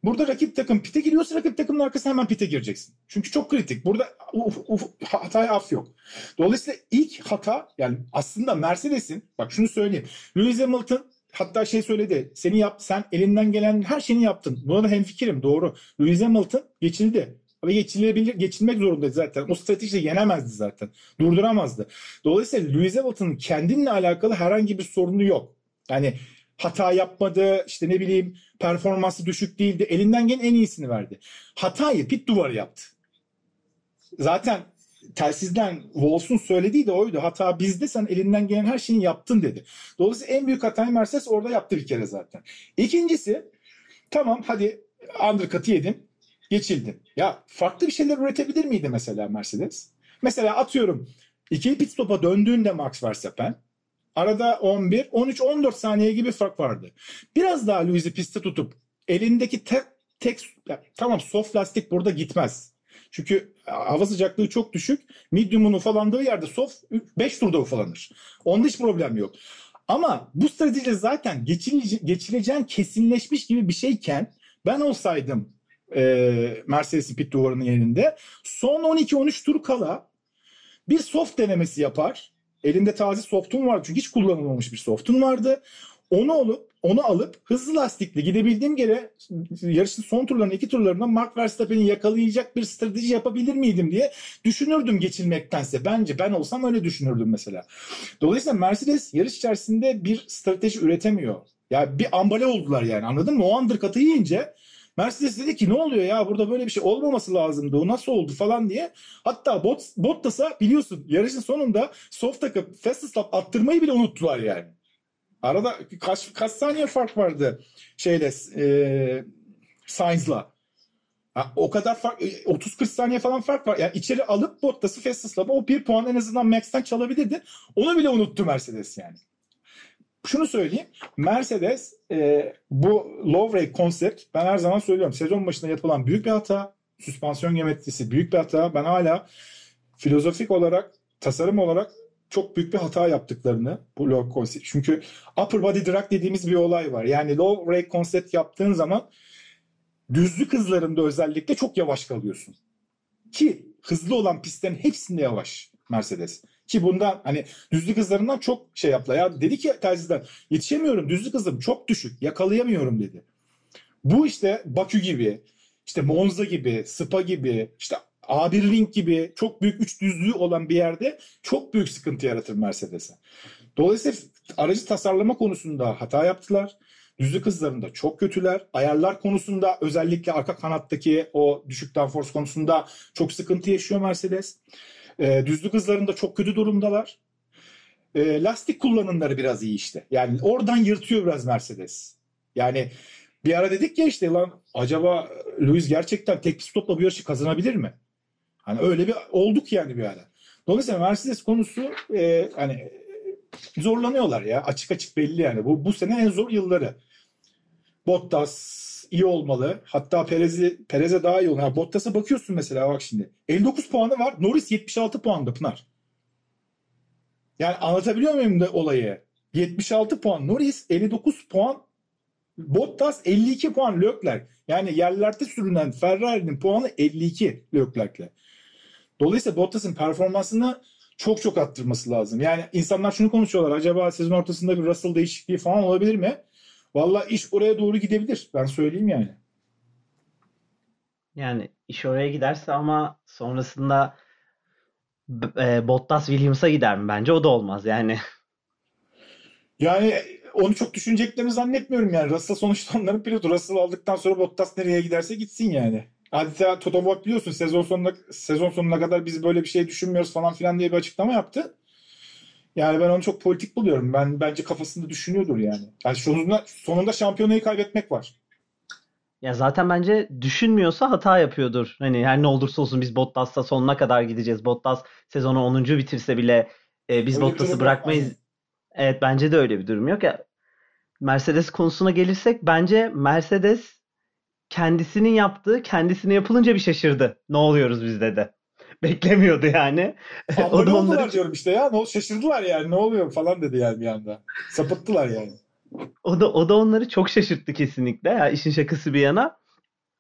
[SPEAKER 3] Burada rakip takım pite giriyorsa rakip takımın arkasına hemen pite gireceksin. Çünkü çok kritik. Burada uf, uf, hataya af yok. Dolayısıyla ilk hata yani aslında Mercedes'in bak şunu söyleyeyim. Lewis Hamilton hatta şey söyledi. Seni yap sen elinden gelen her şeyini yaptın. Buna da hemfikirim doğru. Lewis Hamilton geçildi. Ve geçilebilir, geçilmek zorundaydı zaten. O stratejiyle yenemezdi zaten. Durduramazdı. Dolayısıyla Lewis Hamilton'ın kendinle alakalı herhangi bir sorunu yok. Yani hata yapmadı, işte ne bileyim performansı düşük değildi. Elinden gelen en iyisini verdi. Hatayı pit duvarı yaptı. Zaten telsizden Wolf'un söylediği de oydu. Hata bizde sen elinden gelen her şeyi yaptın dedi. Dolayısıyla en büyük hatayı Mercedes orada yaptı bir kere zaten. İkincisi tamam hadi undercut'ı yedin geçildin. Ya farklı bir şeyler üretebilir miydi mesela Mercedes? Mesela atıyorum ikili pit stop'a döndüğünde Max Verstappen arada 11, 13, 14 saniye gibi fark vardı. Biraz daha Lewis'i piste tutup elindeki tek, tek tamam soft lastik burada gitmez. Çünkü hava sıcaklığı çok düşük. Medium'un ufalandığı yerde soft 5 turda ufalanır. Onda hiç problem yok. Ama bu strateji zaten geçilece- geçileceğin kesinleşmiş gibi bir şeyken ben olsaydım e, Mercedes'in pit duvarının yerinde son 12-13 tur kala bir soft denemesi yapar. Elinde taze softun var çünkü hiç kullanılmamış bir softun vardı. Onu alıp onu alıp hızlı lastikle gidebildiğim yere yarışın son turlarında iki turlarında Mark Verstappen'i yakalayacak bir strateji yapabilir miydim diye düşünürdüm geçilmektense. Bence ben olsam öyle düşünürdüm mesela. Dolayısıyla Mercedes yarış içerisinde bir strateji üretemiyor. Ya yani bir ambale oldular yani anladın mı? O undercut'ı yiyince Mercedes dedi ki ne oluyor ya burada böyle bir şey olmaması lazımdı. O nasıl oldu falan diye. Hatta Bot, Bottas'a biliyorsun yarışın sonunda soft takıp fast stop attırmayı bile unuttular yani. Arada kaç, kaç saniye fark vardı şeyle e, Sainz'la. O kadar fark 30-40 saniye falan fark var. Yani içeri alıp Bottas'ı stop'a o bir puan en azından Max'ten çalabilirdi. Onu bile unuttu Mercedes yani şunu söyleyeyim. Mercedes e, bu low rake konsept ben her zaman söylüyorum. Sezon başında yapılan büyük bir hata. Süspansiyon geometrisi büyük bir hata. Ben hala filozofik olarak, tasarım olarak çok büyük bir hata yaptıklarını bu low concept. Çünkü upper body drag dediğimiz bir olay var. Yani low rake concept yaptığın zaman düzlük hızlarında özellikle çok yavaş kalıyorsun. Ki hızlı olan pistlerin hepsinde yavaş Mercedes. Ki bundan hani düzlük hızlarından çok şey yaptı. Ya dedi ki terziden yetişemiyorum düzlük hızım çok düşük yakalayamıyorum dedi. Bu işte Bakü gibi işte Monza gibi Spa gibi işte A1 Ring gibi çok büyük üç düzlüğü olan bir yerde çok büyük sıkıntı yaratır Mercedes'e. Dolayısıyla aracı tasarlama konusunda hata yaptılar. Düzlük hızlarında çok kötüler. Ayarlar konusunda özellikle arka kanattaki o düşük downforce konusunda çok sıkıntı yaşıyor Mercedes. E, düzlük hızlarında çok kötü durumdalar. E, lastik kullanımları biraz iyi işte. Yani oradan yırtıyor biraz Mercedes. Yani bir ara dedik ya işte lan acaba Lewis gerçekten tek stopla bir yarışı kazanabilir mi? Hani öyle bir olduk yani bir ara. Dolayısıyla Mercedes konusu e, hani zorlanıyorlar ya. Açık açık belli yani. Bu bu sene en zor yılları. Bottas iyi olmalı. Hatta Perez'e Perez'e daha iyi olmalı. Yani Bottas'a bakıyorsun mesela bak şimdi. 59 puanı var. Norris 76 puanda Pınar. Yani anlatabiliyor muyum da olayı? 76 puan Norris, 59 puan Bottas, 52 puan Leclerc. Yani yerlerde sürünen Ferrari'nin puanı 52 Leclerc'le. Dolayısıyla Bottas'ın performansını çok çok arttırması lazım. Yani insanlar şunu konuşuyorlar. Acaba sezon ortasında bir Russell değişikliği falan olabilir mi? Valla iş oraya doğru gidebilir. Ben söyleyeyim yani.
[SPEAKER 4] Yani iş oraya giderse ama sonrasında e, Bottas Williams'a gider mi? Bence o da olmaz yani. <laughs>
[SPEAKER 3] Yani onu çok düşüneceklerini zannetmiyorum yani. Russell sonuçta onların pilotu. Russell aldıktan sonra Bottas nereye giderse gitsin yani. Adeta Toto Wolff biliyorsun sezon sonuna sezon sonuna kadar biz böyle bir şey düşünmüyoruz falan filan diye bir açıklama yaptı. Yani ben onu çok politik buluyorum. Ben bence kafasında düşünüyordur yani. Yani sonunda sonunda şampiyonayı kaybetmek var.
[SPEAKER 4] Ya zaten bence düşünmüyorsa hata yapıyordur. Hani her ne olursa olsun biz Bottas'ta sonuna kadar gideceğiz. Bottas sezonu 10. bitirse bile e, biz Bottas'ı bırakmayız. Aynen. Evet bence de öyle bir durum yok ya. Mercedes konusuna gelirsek bence Mercedes kendisinin yaptığı kendisine yapılınca bir şaşırdı. Ne oluyoruz biz dedi. <laughs> Beklemiyordu yani. <laughs>
[SPEAKER 3] o da onları diyorum işte ya. Ne şaşırdılar yani. Ne oluyor falan dedi yani bir anda. Sapıttılar yani.
[SPEAKER 4] O da o da onları çok şaşırttı kesinlikle. Ya işin şakası bir yana.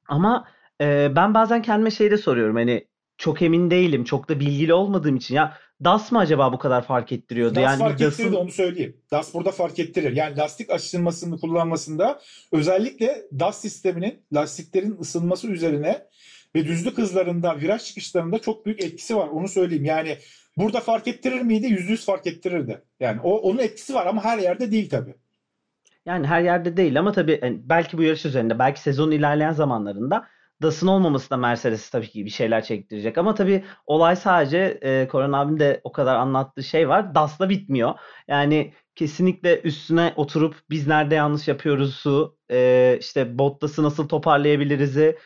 [SPEAKER 4] Ama e, ben bazen kendime şey de soruyorum. Hani çok emin değilim. Çok da bilgili olmadığım için. Ya DAS mı acaba bu kadar fark ettiriyordu?
[SPEAKER 3] DAS
[SPEAKER 4] yani
[SPEAKER 3] fark ettirirdi onu söyleyeyim. DAS burada fark ettirir. Yani lastik aşınmasını kullanmasında özellikle DAS sisteminin lastiklerin ısınması üzerine ve düzlük hızlarında, viraj çıkışlarında çok büyük etkisi var. Onu söyleyeyim. Yani burada fark ettirir miydi? Yüzde yüz fark ettirirdi. Yani o onun etkisi var ama her yerde değil tabii.
[SPEAKER 4] Yani her yerde değil ama tabii yani belki bu yarış üzerinde, belki sezonun ilerleyen zamanlarında DAS'ın olmaması da Mercedes tabii ki bir şeyler çektirecek. Ama tabii olay sadece e, Koran abim de o kadar anlattığı şey var. DAS'la bitmiyor. Yani kesinlikle üstüne oturup biz nerede yanlış yapıyoruz'u, e, işte Bottas'ı nasıl toparlayabiliriz'i,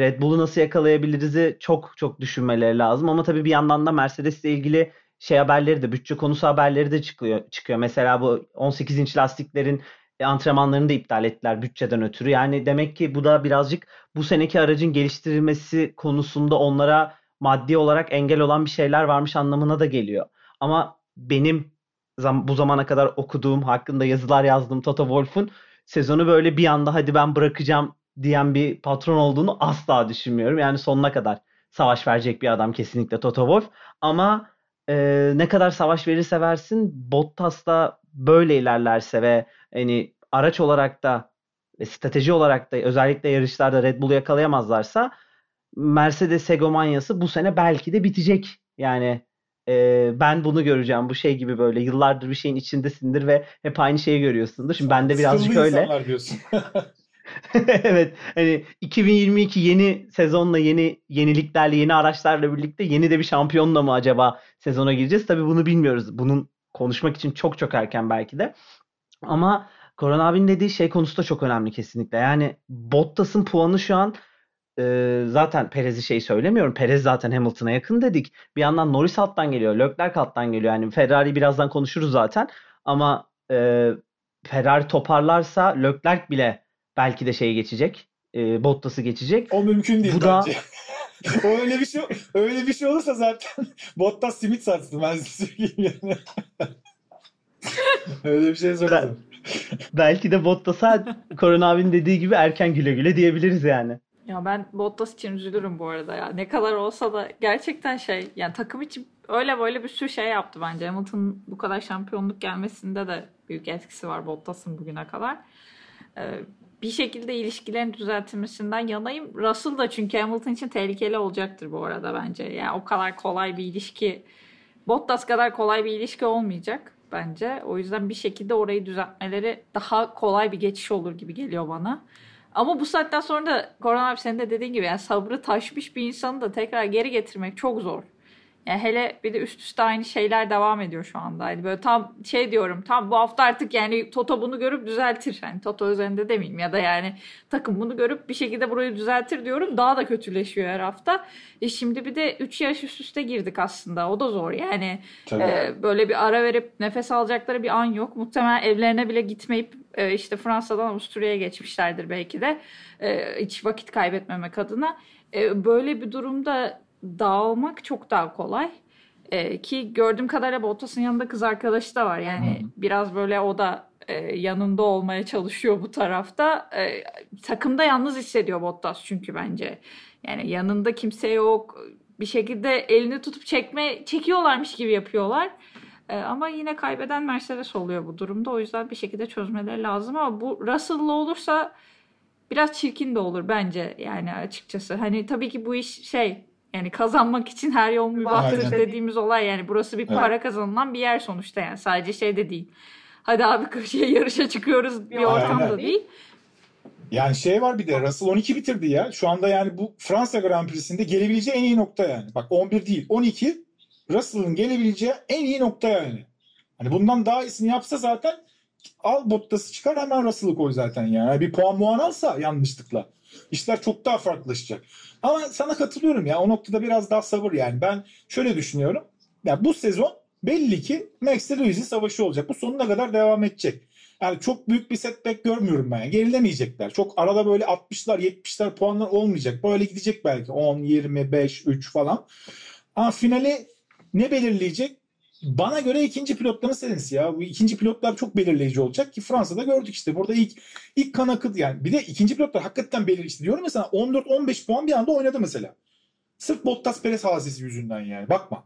[SPEAKER 4] Red Bull'u nasıl yakalayabiliriz'i çok çok düşünmeleri lazım. Ama tabii bir yandan da Mercedes'le ilgili şey haberleri de bütçe konusu haberleri de çıkıyor. çıkıyor. Mesela bu 18 inç lastiklerin antrenmanlarını da iptal ettiler bütçeden ötürü. Yani demek ki bu da birazcık bu seneki aracın geliştirilmesi konusunda onlara maddi olarak engel olan bir şeyler varmış anlamına da geliyor. Ama benim bu zamana kadar okuduğum, hakkında yazılar yazdığım Toto Wolff'un sezonu böyle bir anda hadi ben bırakacağım diyen bir patron olduğunu asla düşünmüyorum. Yani sonuna kadar savaş verecek bir adam kesinlikle Toto Wolff. Ama e, ne kadar savaş verirse versin Bottas da böyle ilerlerse ve hani araç olarak da ve strateji olarak da özellikle yarışlarda Red Bull'u yakalayamazlarsa Mercedes egomanyası bu sene belki de bitecek. Yani e, ben bunu göreceğim. Bu şey gibi böyle yıllardır bir şeyin içindesindir ve hep aynı şeyi görüyorsundur. Şimdi bende birazcık öyle. <laughs> <laughs> evet. Hani 2022 yeni sezonla yeni yeniliklerle yeni araçlarla birlikte yeni de bir şampiyonla mı acaba sezona gireceğiz? Tabii bunu bilmiyoruz. Bunun konuşmak için çok çok erken belki de. Ama Koran abinin dediği şey konusu da çok önemli kesinlikle. Yani Bottas'ın puanı şu an e, zaten Perez'i şey söylemiyorum. Perez zaten Hamilton'a yakın dedik. Bir yandan Norris alttan geliyor. Leclerc alttan geliyor. Yani Ferrari birazdan konuşuruz zaten. Ama e, Ferrari toparlarsa Leclerc bile belki de şeyi geçecek. E, Bottas'ı geçecek.
[SPEAKER 3] O mümkün değil Bu bence. Da... <laughs> o öyle bir şey öyle bir şey olursa zaten <laughs> Bottas simit satsın ben size söyleyeyim yani. <laughs> öyle bir şey söylesem.
[SPEAKER 4] belki de Bottas'a Koran abinin dediği gibi erken güle güle diyebiliriz yani.
[SPEAKER 2] Ya ben Bottas için üzülürüm bu arada ya. Ne kadar olsa da gerçekten şey yani takım için öyle böyle bir sürü şey yaptı bence. Hamilton'ın bu kadar şampiyonluk gelmesinde de büyük etkisi var Bottas'ın bugüne kadar. Ee, bir şekilde ilişkilerin düzeltilmesinden yanayım. Russell da çünkü Hamilton için tehlikeli olacaktır bu arada bence. Yani o kadar kolay bir ilişki Bottas kadar kolay bir ilişki olmayacak bence. O yüzden bir şekilde orayı düzeltmeleri daha kolay bir geçiş olur gibi geliyor bana. Ama bu saatten sonra da Koran abi senin de dediğin gibi yani sabrı taşmış bir insanı da tekrar geri getirmek çok zor. Yani hele bir de üst üste aynı şeyler devam ediyor şu anda. Yani böyle tam şey diyorum tam bu hafta artık yani Toto bunu görüp düzeltir. Yani Toto üzerinde demeyeyim ya da yani takım bunu görüp bir şekilde burayı düzeltir diyorum. Daha da kötüleşiyor her hafta. E şimdi bir de 3 yaş üst üste girdik aslında. O da zor yani. E, böyle bir ara verip nefes alacakları bir an yok. Muhtemelen evlerine bile gitmeyip e, işte Fransa'dan Avusturya'ya geçmişlerdir belki de. E, hiç vakit kaybetmemek adına. E, böyle bir durumda dağılmak çok daha kolay. Ee, ki gördüğüm kadarıyla Bottas'ın yanında kız arkadaşı da var. Yani Hı-hı. biraz böyle o da e, yanında olmaya çalışıyor bu tarafta. E, takımda yalnız hissediyor Bottas çünkü bence. Yani yanında kimse yok. Bir şekilde elini tutup çekme çekiyorlarmış gibi yapıyorlar. E, ama yine kaybeden Mercedes oluyor bu durumda. O yüzden bir şekilde çözmeleri lazım ama bu Russell'lı olursa biraz çirkin de olur bence yani açıkçası. Hani tabii ki bu iş şey yani kazanmak için her yol mübahtır dediğimiz olay yani burası bir evet. para kazanılan bir yer sonuçta yani sadece şey de değil. Hadi abi şey yarışa çıkıyoruz bir ortamda değil.
[SPEAKER 3] Yani şey var bir de Russell 12 bitirdi ya. Şu anda yani bu Fransa Grand Prix'sinde gelebileceği en iyi nokta yani. Bak 11 değil 12 Russell'ın gelebileceği en iyi nokta yani. Hani bundan daha iyisini yapsa zaten al Bottas'ı çıkar hemen Russell'ı koy zaten yani. Bir puan muan alsa yanlışlıkla. İşler çok daha farklılaşacak. Ama sana katılıyorum ya o noktada biraz daha sabır yani. Ben şöyle düşünüyorum. Ya bu sezon belli ki Max Lewis'in savaşı olacak. Bu sonuna kadar devam edecek. yani çok büyük bir setback görmüyorum ben. Gerilemeyecekler. Çok arada böyle 60'lar 70'ler puanlar olmayacak. Böyle gidecek belki 10, 25, 3 falan. Ama finali ne belirleyecek? Bana göre ikinci pilotların senesi ya. Bu ikinci pilotlar çok belirleyici olacak ki Fransa'da gördük işte. Burada ilk ilk kan akıt yani. Bir de ikinci pilotlar hakikaten belirleyici. Diyorum mesela 14-15 puan bir anda oynadı mesela. Sırf Bottas Perez hadisesi yüzünden yani. Bakma.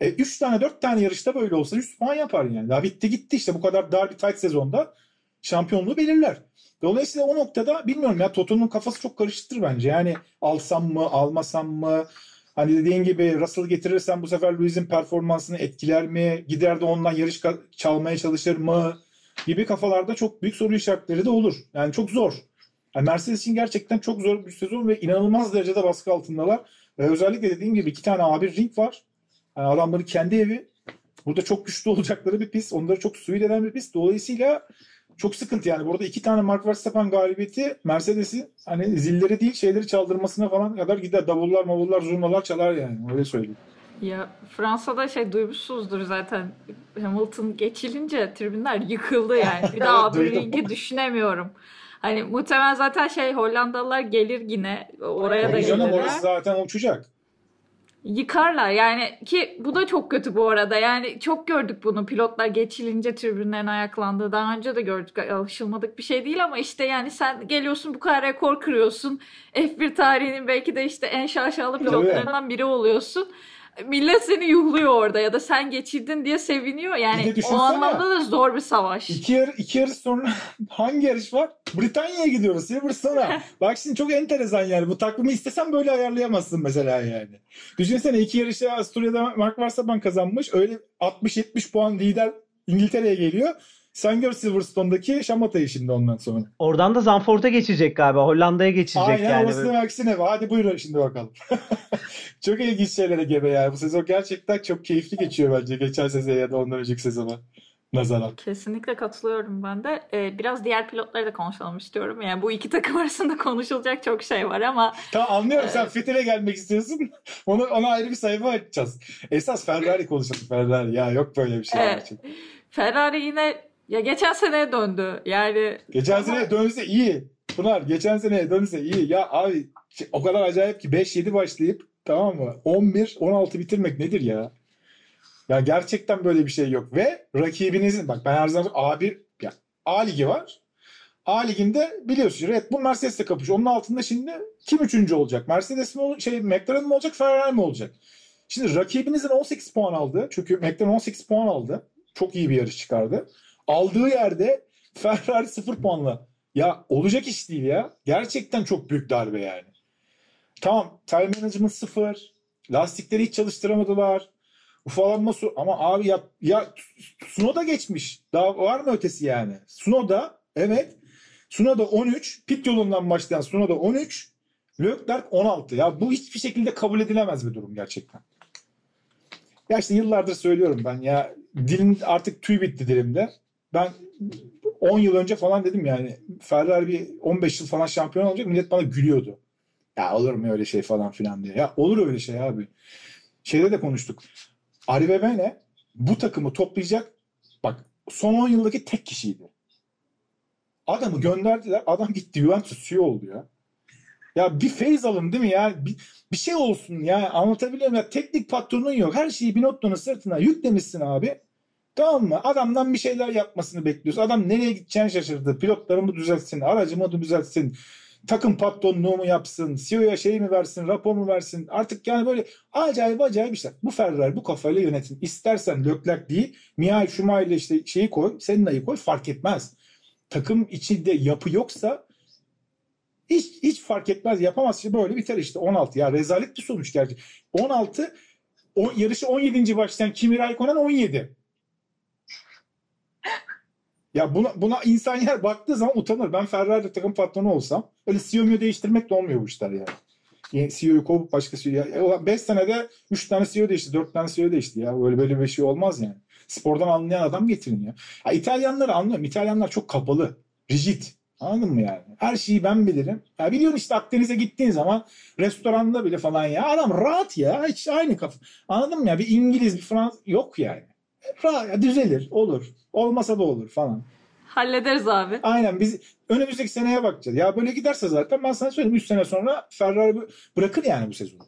[SPEAKER 3] E, 3 tane 4 tane yarışta böyle olsa 100 puan yapar yani. Daha bitti gitti işte bu kadar dar bir tight sezonda şampiyonluğu belirler. Dolayısıyla o noktada bilmiyorum ya Toto'nun kafası çok karışıktır bence. Yani alsam mı almasam mı Hani dediğin gibi Russell getirirsen bu sefer Lewis'in performansını etkiler mi? Gider de ondan yarış çalmaya çalışır mı? Gibi kafalarda çok büyük soru işaretleri de olur. Yani çok zor. Yani Mercedes için gerçekten çok zor bir sezon ve inanılmaz derecede baskı altındalar. Ve özellikle dediğim gibi iki tane A1 ring var. Yani adamların kendi evi. Burada çok güçlü <laughs> olacakları bir pist. Onları çok suit eden bir pist. Dolayısıyla çok sıkıntı yani. Burada iki tane Mark Verstappen galibiyeti Mercedes'i hani zilleri değil şeyleri çaldırmasına falan kadar gider. Davullar, mavullar, zurnalar çalar yani. Öyle söyleyeyim.
[SPEAKER 2] Ya Fransa'da şey duymuşsunuzdur zaten. Hamilton geçilince tribünler yıkıldı yani. Bir daha <laughs> bir ringi düşünemiyorum. Hani muhtemelen zaten şey Hollandalılar gelir yine oraya da gelirler.
[SPEAKER 3] Orası zaten uçacak
[SPEAKER 2] yıkarlar. Yani ki bu da çok kötü bu arada. Yani çok gördük bunu. Pilotlar geçilince tribünlerin ayaklandığı. Daha önce de gördük. Alışılmadık bir şey değil ama işte yani sen geliyorsun bu kadar rekor kırıyorsun. F1 tarihinin belki de işte en şaşalı pilotlarından biri oluyorsun millet seni yuhluyor orada ya da sen geçirdin diye seviniyor. Yani o anlamda da zor bir savaş.
[SPEAKER 3] İki, yar, iki yarış sonra <laughs> hangi yarış var? Britanya'ya gidiyoruz Silverstone'a. <laughs> Bak şimdi çok enteresan yani. Bu takvimi istesen böyle ayarlayamazsın mesela yani. Düşünsene iki yarışta Asturya'da Mark Verstappen kazanmış. Öyle 60-70 puan lider İngiltere'ye geliyor. Sen gör Silverstone'daki şamatayı şimdi ondan sonra.
[SPEAKER 4] Oradan da Zandvoort'a geçecek galiba. Hollanda'ya geçecek
[SPEAKER 3] Aynen,
[SPEAKER 4] yani.
[SPEAKER 3] Aynen aksine. Hadi buyurun şimdi bakalım. <laughs> çok ilginç şeylere gebe yani. Bu sezon gerçekten çok keyifli geçiyor bence. Geçen sezon ya da ondan önceki sezona nazaran.
[SPEAKER 2] Kesinlikle katılıyorum ben de. Ee, biraz diğer pilotları da konuşalım istiyorum. Yani bu iki takım arasında <laughs> konuşulacak çok şey var ama...
[SPEAKER 3] Tamam anlıyorum. Sen Fethel'e gelmek istiyorsun. <laughs> Onu, ona ayrı bir sayfa açacağız. Esas Ferrari konuşalım. Ferrari. Ya yok böyle bir şey. Evet.
[SPEAKER 2] Ferrari yine ya geçen seneye döndü. Yani
[SPEAKER 3] geçen sene dönse iyi. Pınar geçen seneye dönse iyi. Ya abi o kadar acayip ki 5-7 başlayıp tamam mı? 11-16 bitirmek nedir ya? Ya gerçekten böyle bir şey yok. Ve rakibinizin bak ben her zaman A1 ya A ligi var. A liginde biliyorsun Red Bull Mercedes'le kapışıyor. Onun altında şimdi kim üçüncü olacak? Mercedes mi şey McLaren mı olacak? Ferrari mi olacak? Şimdi rakibinizin 18 puan aldı. Çünkü McLaren 18 puan aldı. Çok iyi bir yarış çıkardı. Aldığı yerde Ferrari 0 puanla. Ya olacak iş değil ya. Gerçekten çok büyük darbe yani. Tamam time management sıfır. Lastikleri hiç çalıştıramadılar. Ufalanma su ama abi ya, ya Sunoda geçmiş. Daha var mı ötesi yani? Sunoda evet. Sunoda 13. Pit yolundan başlayan Sunoda 13. Leclerc 16. Ya bu hiçbir şekilde kabul edilemez bir durum gerçekten. Ya işte yıllardır söylüyorum ben ya dilim artık tüy bitti dilimde ben 10 yıl önce falan dedim yani Ferrari bir 15 yıl falan şampiyon olacak millet bana gülüyordu. Ya olur mu öyle şey falan filan diye. Ya olur öyle şey abi. Şeyde de konuştuk. Arrive Bene bu takımı toplayacak bak son 10 yıldaki tek kişiydi. Adamı gönderdiler. Adam gitti Juventus CEO oldu ya. Ya bir feyz alın değil mi ya? Bir, bir şey olsun ya. Anlatabiliyor muyum? Ya, teknik patronun yok. Her şeyi bir noktanın sırtına yüklemişsin abi. Tamam mı? Adamdan bir şeyler yapmasını bekliyoruz. Adam nereye gideceğini şaşırdı. Pilotlarımı düzeltsin, aracımı düzeltsin. Takım patronluğu mu yapsın, CEO'ya şey mi versin, rapor mu versin. Artık yani böyle acayip acayip işler. Bu Ferrari bu kafayla yönetin. İstersen Leclerc değil, Mihail Schumacher ile işte şeyi koy, senin ayı koy fark etmez. Takım içinde yapı yoksa hiç, hiç fark etmez. Yapamaz. İşte böyle biter işte 16. Ya rezalet bir sonuç gerçi. 16 o, yarışı 17. başlayan Kimi Raikkonen 17. Ya buna, buna insan yer baktığı zaman utanır. Ben Ferrari takım patronu olsam öyle CEO'yu değiştirmek de olmuyor bu işler yani. yani CEO'yu kovup başka CEO. 5 senede 3 tane CEO değişti, 4 tane CEO değişti ya. Böyle böyle bir şey olmaz yani. Spordan anlayan adam getirin ya. ya İtalyanları anlıyorum. İtalyanlar çok kapalı, rigid. Anladın mı yani? Her şeyi ben bilirim. Ya biliyorsun işte Akdeniz'e gittiğin zaman restoranda bile falan ya adam rahat ya. Hiç aynı kafa. Anladın mı ya? Bir İngiliz, bir Fransız yok yani. Düzelir, olur. Olmasa da olur falan.
[SPEAKER 2] Hallederiz abi.
[SPEAKER 3] Aynen biz önümüzdeki seneye bakacağız. Ya böyle giderse zaten ben sana söyleyeyim 3 sene sonra Ferrari bırakır yani bu sezonu.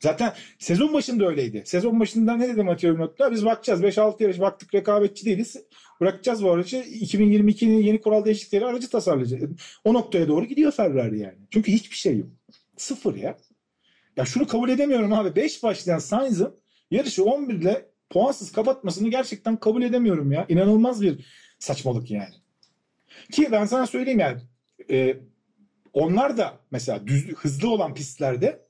[SPEAKER 3] Zaten sezon başında öyleydi. Sezon başında ne dedi Matteo Binotto? Biz bakacağız. 5-6 yarış baktık rekabetçi değiliz. Bırakacağız bu aracı. 2022'nin yeni kural değişiklikleri aracı tasarlayacağız. O noktaya doğru gidiyor Ferrari yani. Çünkü hiçbir şey yok. Sıfır ya. Ya şunu kabul edemiyorum abi. 5 başlayan Sainz'ın yarışı 11 ile puansız kapatmasını gerçekten kabul edemiyorum ya. İnanılmaz bir saçmalık yani. Ki ben sana söyleyeyim yani e, onlar da mesela düz, hızlı olan pistlerde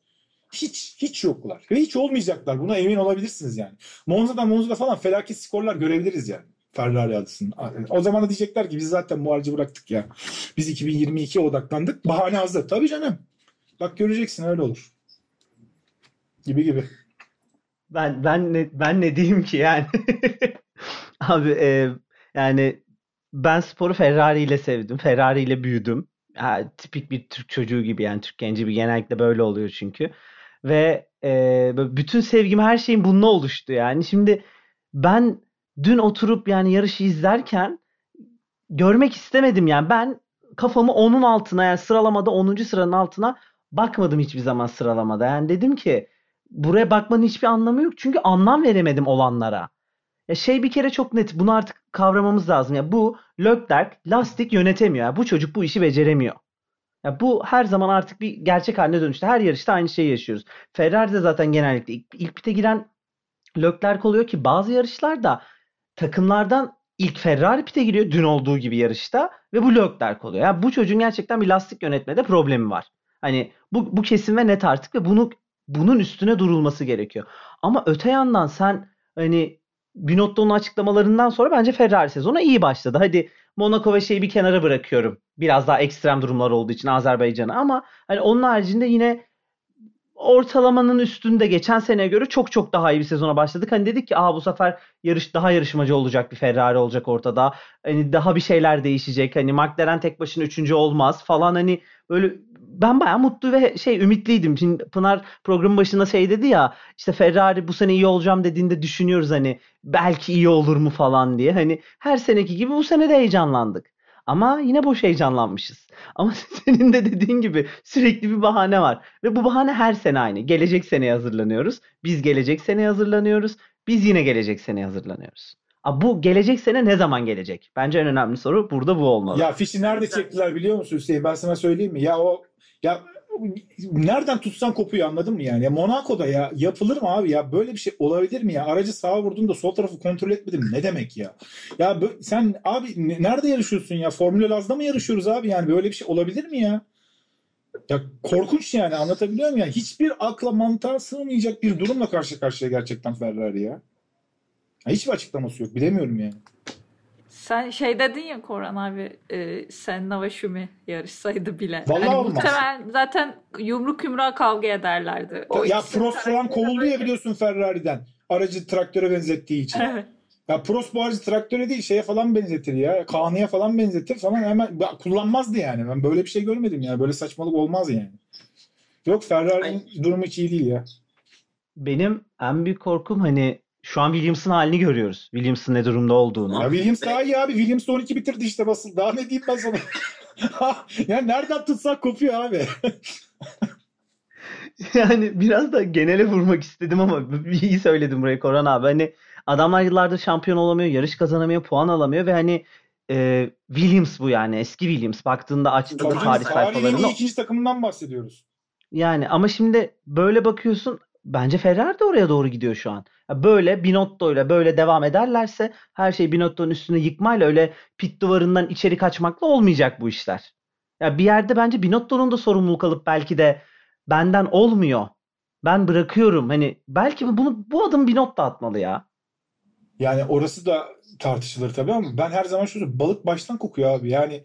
[SPEAKER 3] hiç hiç yoklar. Ve hiç olmayacaklar. Buna emin olabilirsiniz yani. Monza'da Monza'da falan felaket skorlar görebiliriz yani. Ferrari adısının. O zaman da diyecekler ki biz zaten bu aracı bıraktık ya. Biz 2022'ye odaklandık. Bahane hazır. Tabii canım. Bak göreceksin öyle olur. Gibi gibi.
[SPEAKER 4] Ben ben ne ben ne diyeyim ki yani. <laughs> Abi e, yani ben sporu Ferrari ile sevdim. Ferrari ile büyüdüm. Ha, tipik bir Türk çocuğu gibi yani Türk genci bir genellikle böyle oluyor çünkü. Ve e, bütün sevgim her şeyin bununla oluştu yani. Şimdi ben dün oturup yani yarışı izlerken görmek istemedim yani. Ben kafamı onun altına yani sıralamada 10. sıranın altına bakmadım hiçbir zaman sıralamada. Yani dedim ki buraya bakmanın hiçbir anlamı yok. Çünkü anlam veremedim olanlara. Ya şey bir kere çok net. Bunu artık kavramamız lazım. Ya bu Leclerc lastik yönetemiyor. Ya bu çocuk bu işi beceremiyor. Ya bu her zaman artık bir gerçek haline dönüştü. Her yarışta aynı şeyi yaşıyoruz. Ferrari'de zaten genellikle ilk, ilk pite giren Leclerc oluyor ki bazı yarışlarda takımlardan ilk Ferrari pite giriyor dün olduğu gibi yarışta ve bu Leclerc oluyor. Yani bu çocuğun gerçekten bir lastik yönetmede problemi var. Hani bu, bu kesin ve net artık ve bunu bunun üstüne durulması gerekiyor. Ama öte yandan sen hani Binotto'nun açıklamalarından sonra bence Ferrari sezonu iyi başladı. Hadi Monaco ve şeyi bir kenara bırakıyorum. Biraz daha ekstrem durumlar olduğu için Azerbaycan'ı ama hani onun haricinde yine ortalamanın üstünde geçen seneye göre çok çok daha iyi bir sezona başladık. Hani dedik ki Aa, bu sefer yarış daha yarışmacı olacak bir Ferrari olacak ortada. Hani daha bir şeyler değişecek. Hani McLaren tek başına üçüncü olmaz falan hani böyle ben bayağı mutlu ve şey ümitliydim. Şimdi Pınar programın başında şey dedi ya işte Ferrari bu sene iyi olacağım dediğinde düşünüyoruz hani belki iyi olur mu falan diye. Hani her seneki gibi bu sene de heyecanlandık. Ama yine boş heyecanlanmışız. <laughs> Ama senin de dediğin gibi sürekli bir bahane var. Ve bu bahane her sene aynı. Gelecek seneye hazırlanıyoruz. Biz gelecek seneye hazırlanıyoruz. Biz yine gelecek seneye hazırlanıyoruz. Bu gelecek sene ne zaman gelecek? Bence en önemli soru burada bu olmalı.
[SPEAKER 3] Ya fişi nerede çektiler biliyor musun Hüseyin? Ben sana söyleyeyim mi? Ya o ya nereden tutsan kopuyor anladın mı yani? Ya Monaco'da ya yapılır mı abi ya? Böyle bir şey olabilir mi ya? Aracı sağa vurdun da sol tarafı kontrol etmedin ne demek ya? Ya sen abi nerede yarışıyorsun ya? Formula Laz'da mı yarışıyoruz abi? Yani böyle bir şey olabilir mi ya? Ya korkunç yani anlatabiliyor muyum? Yani hiçbir akla mantığa sığmayacak bir durumla karşı karşıya gerçekten Ferrari ya. Hiçbir açıklaması yok. Bilemiyorum yani.
[SPEAKER 2] Sen şey dedin ya Koran abi e, Senna ve Şumi yarışsaydı bile.
[SPEAKER 3] Vallahi
[SPEAKER 2] hani
[SPEAKER 3] olmaz.
[SPEAKER 2] Muhtemelen zaten yumruk yumruğa kavga ederlerdi.
[SPEAKER 3] O ya Prost falan kovuldu ya biliyorsun Ferrari'den. Aracı traktöre benzettiği için.
[SPEAKER 2] Evet.
[SPEAKER 3] Ya Prost bu aracı traktöre değil şeye falan benzetir ya. Kanıya falan benzetir falan hemen kullanmazdı yani. Ben böyle bir şey görmedim yani. Böyle saçmalık olmaz yani. Yok Ferrari'nin durumu hiç iyi değil ya.
[SPEAKER 4] Benim en büyük korkum hani şu an Williams'ın halini görüyoruz. Williams'ın ne durumda olduğunu.
[SPEAKER 3] Ya Williams daha iyi abi. Williams 12 bitirdi işte basıl. Daha ne diyeyim ben sana. <laughs> yani nereden tutsak kopuyor abi. <laughs>
[SPEAKER 4] yani biraz da genele vurmak istedim ama <laughs> iyi söyledim burayı Koran abi. Hani adamlar yıllardır şampiyon olamıyor, yarış kazanamıyor, puan alamıyor ve hani e, Williams bu yani eski Williams. Baktığında açtığında tarih sayfalarında.
[SPEAKER 3] Tarihin ikinci takımından bahsediyoruz.
[SPEAKER 4] Yani ama şimdi böyle bakıyorsun bence Ferrari de oraya doğru gidiyor şu an. Böyle Binotto ile böyle devam ederlerse her şey Binotto'nun üstüne yıkmayla öyle pit duvarından içeri kaçmakla olmayacak bu işler. Ya bir yerde bence Binotto'nun da sorumluluk alıp belki de benden olmuyor. Ben bırakıyorum. Hani belki bunu bu adım Binotto atmalı ya.
[SPEAKER 3] Yani orası da tartışılır tabii ama ben her zaman şunu balık baştan kokuyor abi. Yani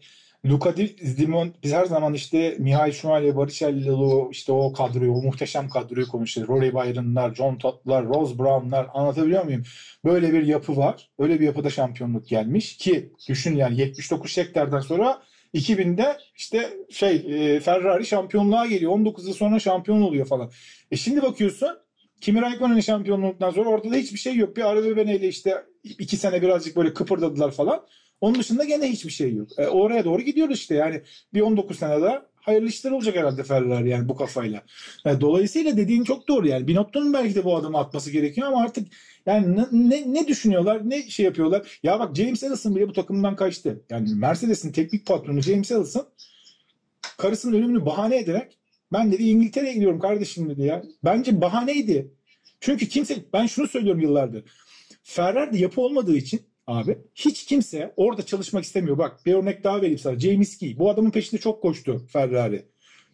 [SPEAKER 3] Luka Dimon biz her zaman işte Mihail Schumacher, Baricello işte o kadroyu, o muhteşem kadroyu konuşuyoruz. Rory Byron'lar, John Todd'lar, Rose Brown'lar anlatabiliyor muyum? Böyle bir yapı var. Öyle bir yapıda şampiyonluk gelmiş ki düşün yani 79 Schecter'den sonra 2000'de işte şey e, Ferrari şampiyonluğa geliyor. 19 yıl sonra şampiyon oluyor falan. E şimdi bakıyorsun Kimi Raikkonen'in şampiyonluktan sonra ortada hiçbir şey yok. Bir arada ile işte iki sene birazcık böyle kıpırdadılar falan. Onun dışında gene hiçbir şey yok. E, oraya doğru gidiyoruz işte yani bir 19 sene daha hayırlı işler olacak herhalde Ferrari yani bu kafayla. Yani dolayısıyla dediğin çok doğru yani. Binotto'nun belki de bu adımı atması gerekiyor ama artık yani ne, ne, ne düşünüyorlar, ne şey yapıyorlar. Ya bak James Allison bile bu takımdan kaçtı. Yani Mercedes'in teknik patronu James Allison karısının ölümünü bahane ederek ben dedi İngiltere'ye gidiyorum kardeşim dedi ya. Bence bahaneydi. Çünkü kimse ben şunu söylüyorum yıllardır. Ferrari'de yapı olmadığı için abi hiç kimse orada çalışmak istemiyor. Bak bir örnek daha vereyim sana. James Key. Bu adamın peşinde çok koştu Ferrari.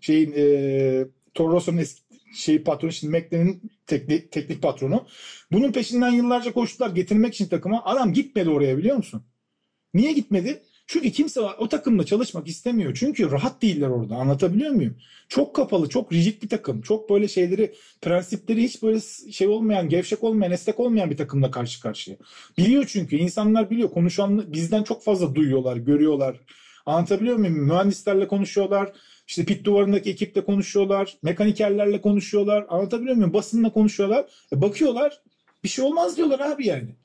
[SPEAKER 3] Şeyin e, Toro eski şey patronu şimdi McLaren'in teknik, teknik patronu. Bunun peşinden yıllarca koştular getirmek için takıma. Adam gitmedi oraya biliyor musun? Niye gitmedi? Çünkü kimse o takımla çalışmak istemiyor. Çünkü rahat değiller orada. Anlatabiliyor muyum? Çok kapalı, çok rigid bir takım. Çok böyle şeyleri, prensipleri hiç böyle şey olmayan, gevşek olmayan, esnek olmayan bir takımla karşı karşıya. Biliyor çünkü. insanlar biliyor. Konuşan bizden çok fazla duyuyorlar, görüyorlar. Anlatabiliyor muyum? Mühendislerle konuşuyorlar. İşte pit duvarındaki ekiple konuşuyorlar. Mekanikerlerle konuşuyorlar. Anlatabiliyor muyum? Basınla konuşuyorlar. E bakıyorlar. Bir şey olmaz diyorlar abi yani.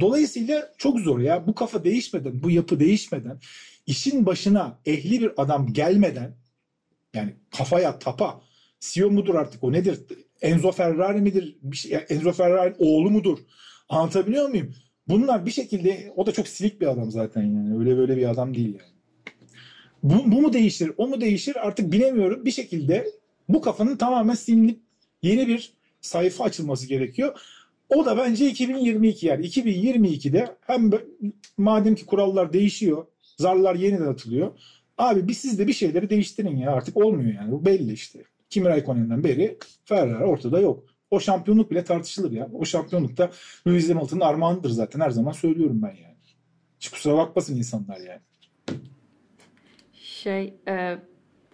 [SPEAKER 3] Dolayısıyla çok zor ya. Bu kafa değişmeden, bu yapı değişmeden, işin başına ehli bir adam gelmeden yani kafaya tapa, CEO mudur artık o nedir? Enzo Ferrari midir? Şey, Enzo Ferrari oğlu mudur? Anlatabiliyor muyum? Bunlar bir şekilde o da çok silik bir adam zaten yani. Öyle böyle bir adam değil yani. Bu, bu mu değişir, o mu değişir artık bilemiyorum. Bir şekilde bu kafanın tamamen silinip yeni bir sayfa açılması gerekiyor. O da bence 2022 yani 2022'de hem madem ki kurallar değişiyor, zarlar yeniden atılıyor. Abi biz siz de bir şeyleri değiştirin ya artık olmuyor yani bu belli işte. Kimi Raikkonen'den beri Ferrari ortada yok. O şampiyonluk bile tartışılır ya. O şampiyonlukta Lewis Hamilton'ın armağanıdır zaten her zaman söylüyorum ben yani. Hiç kusura bakmasın insanlar yani.
[SPEAKER 2] Şey e,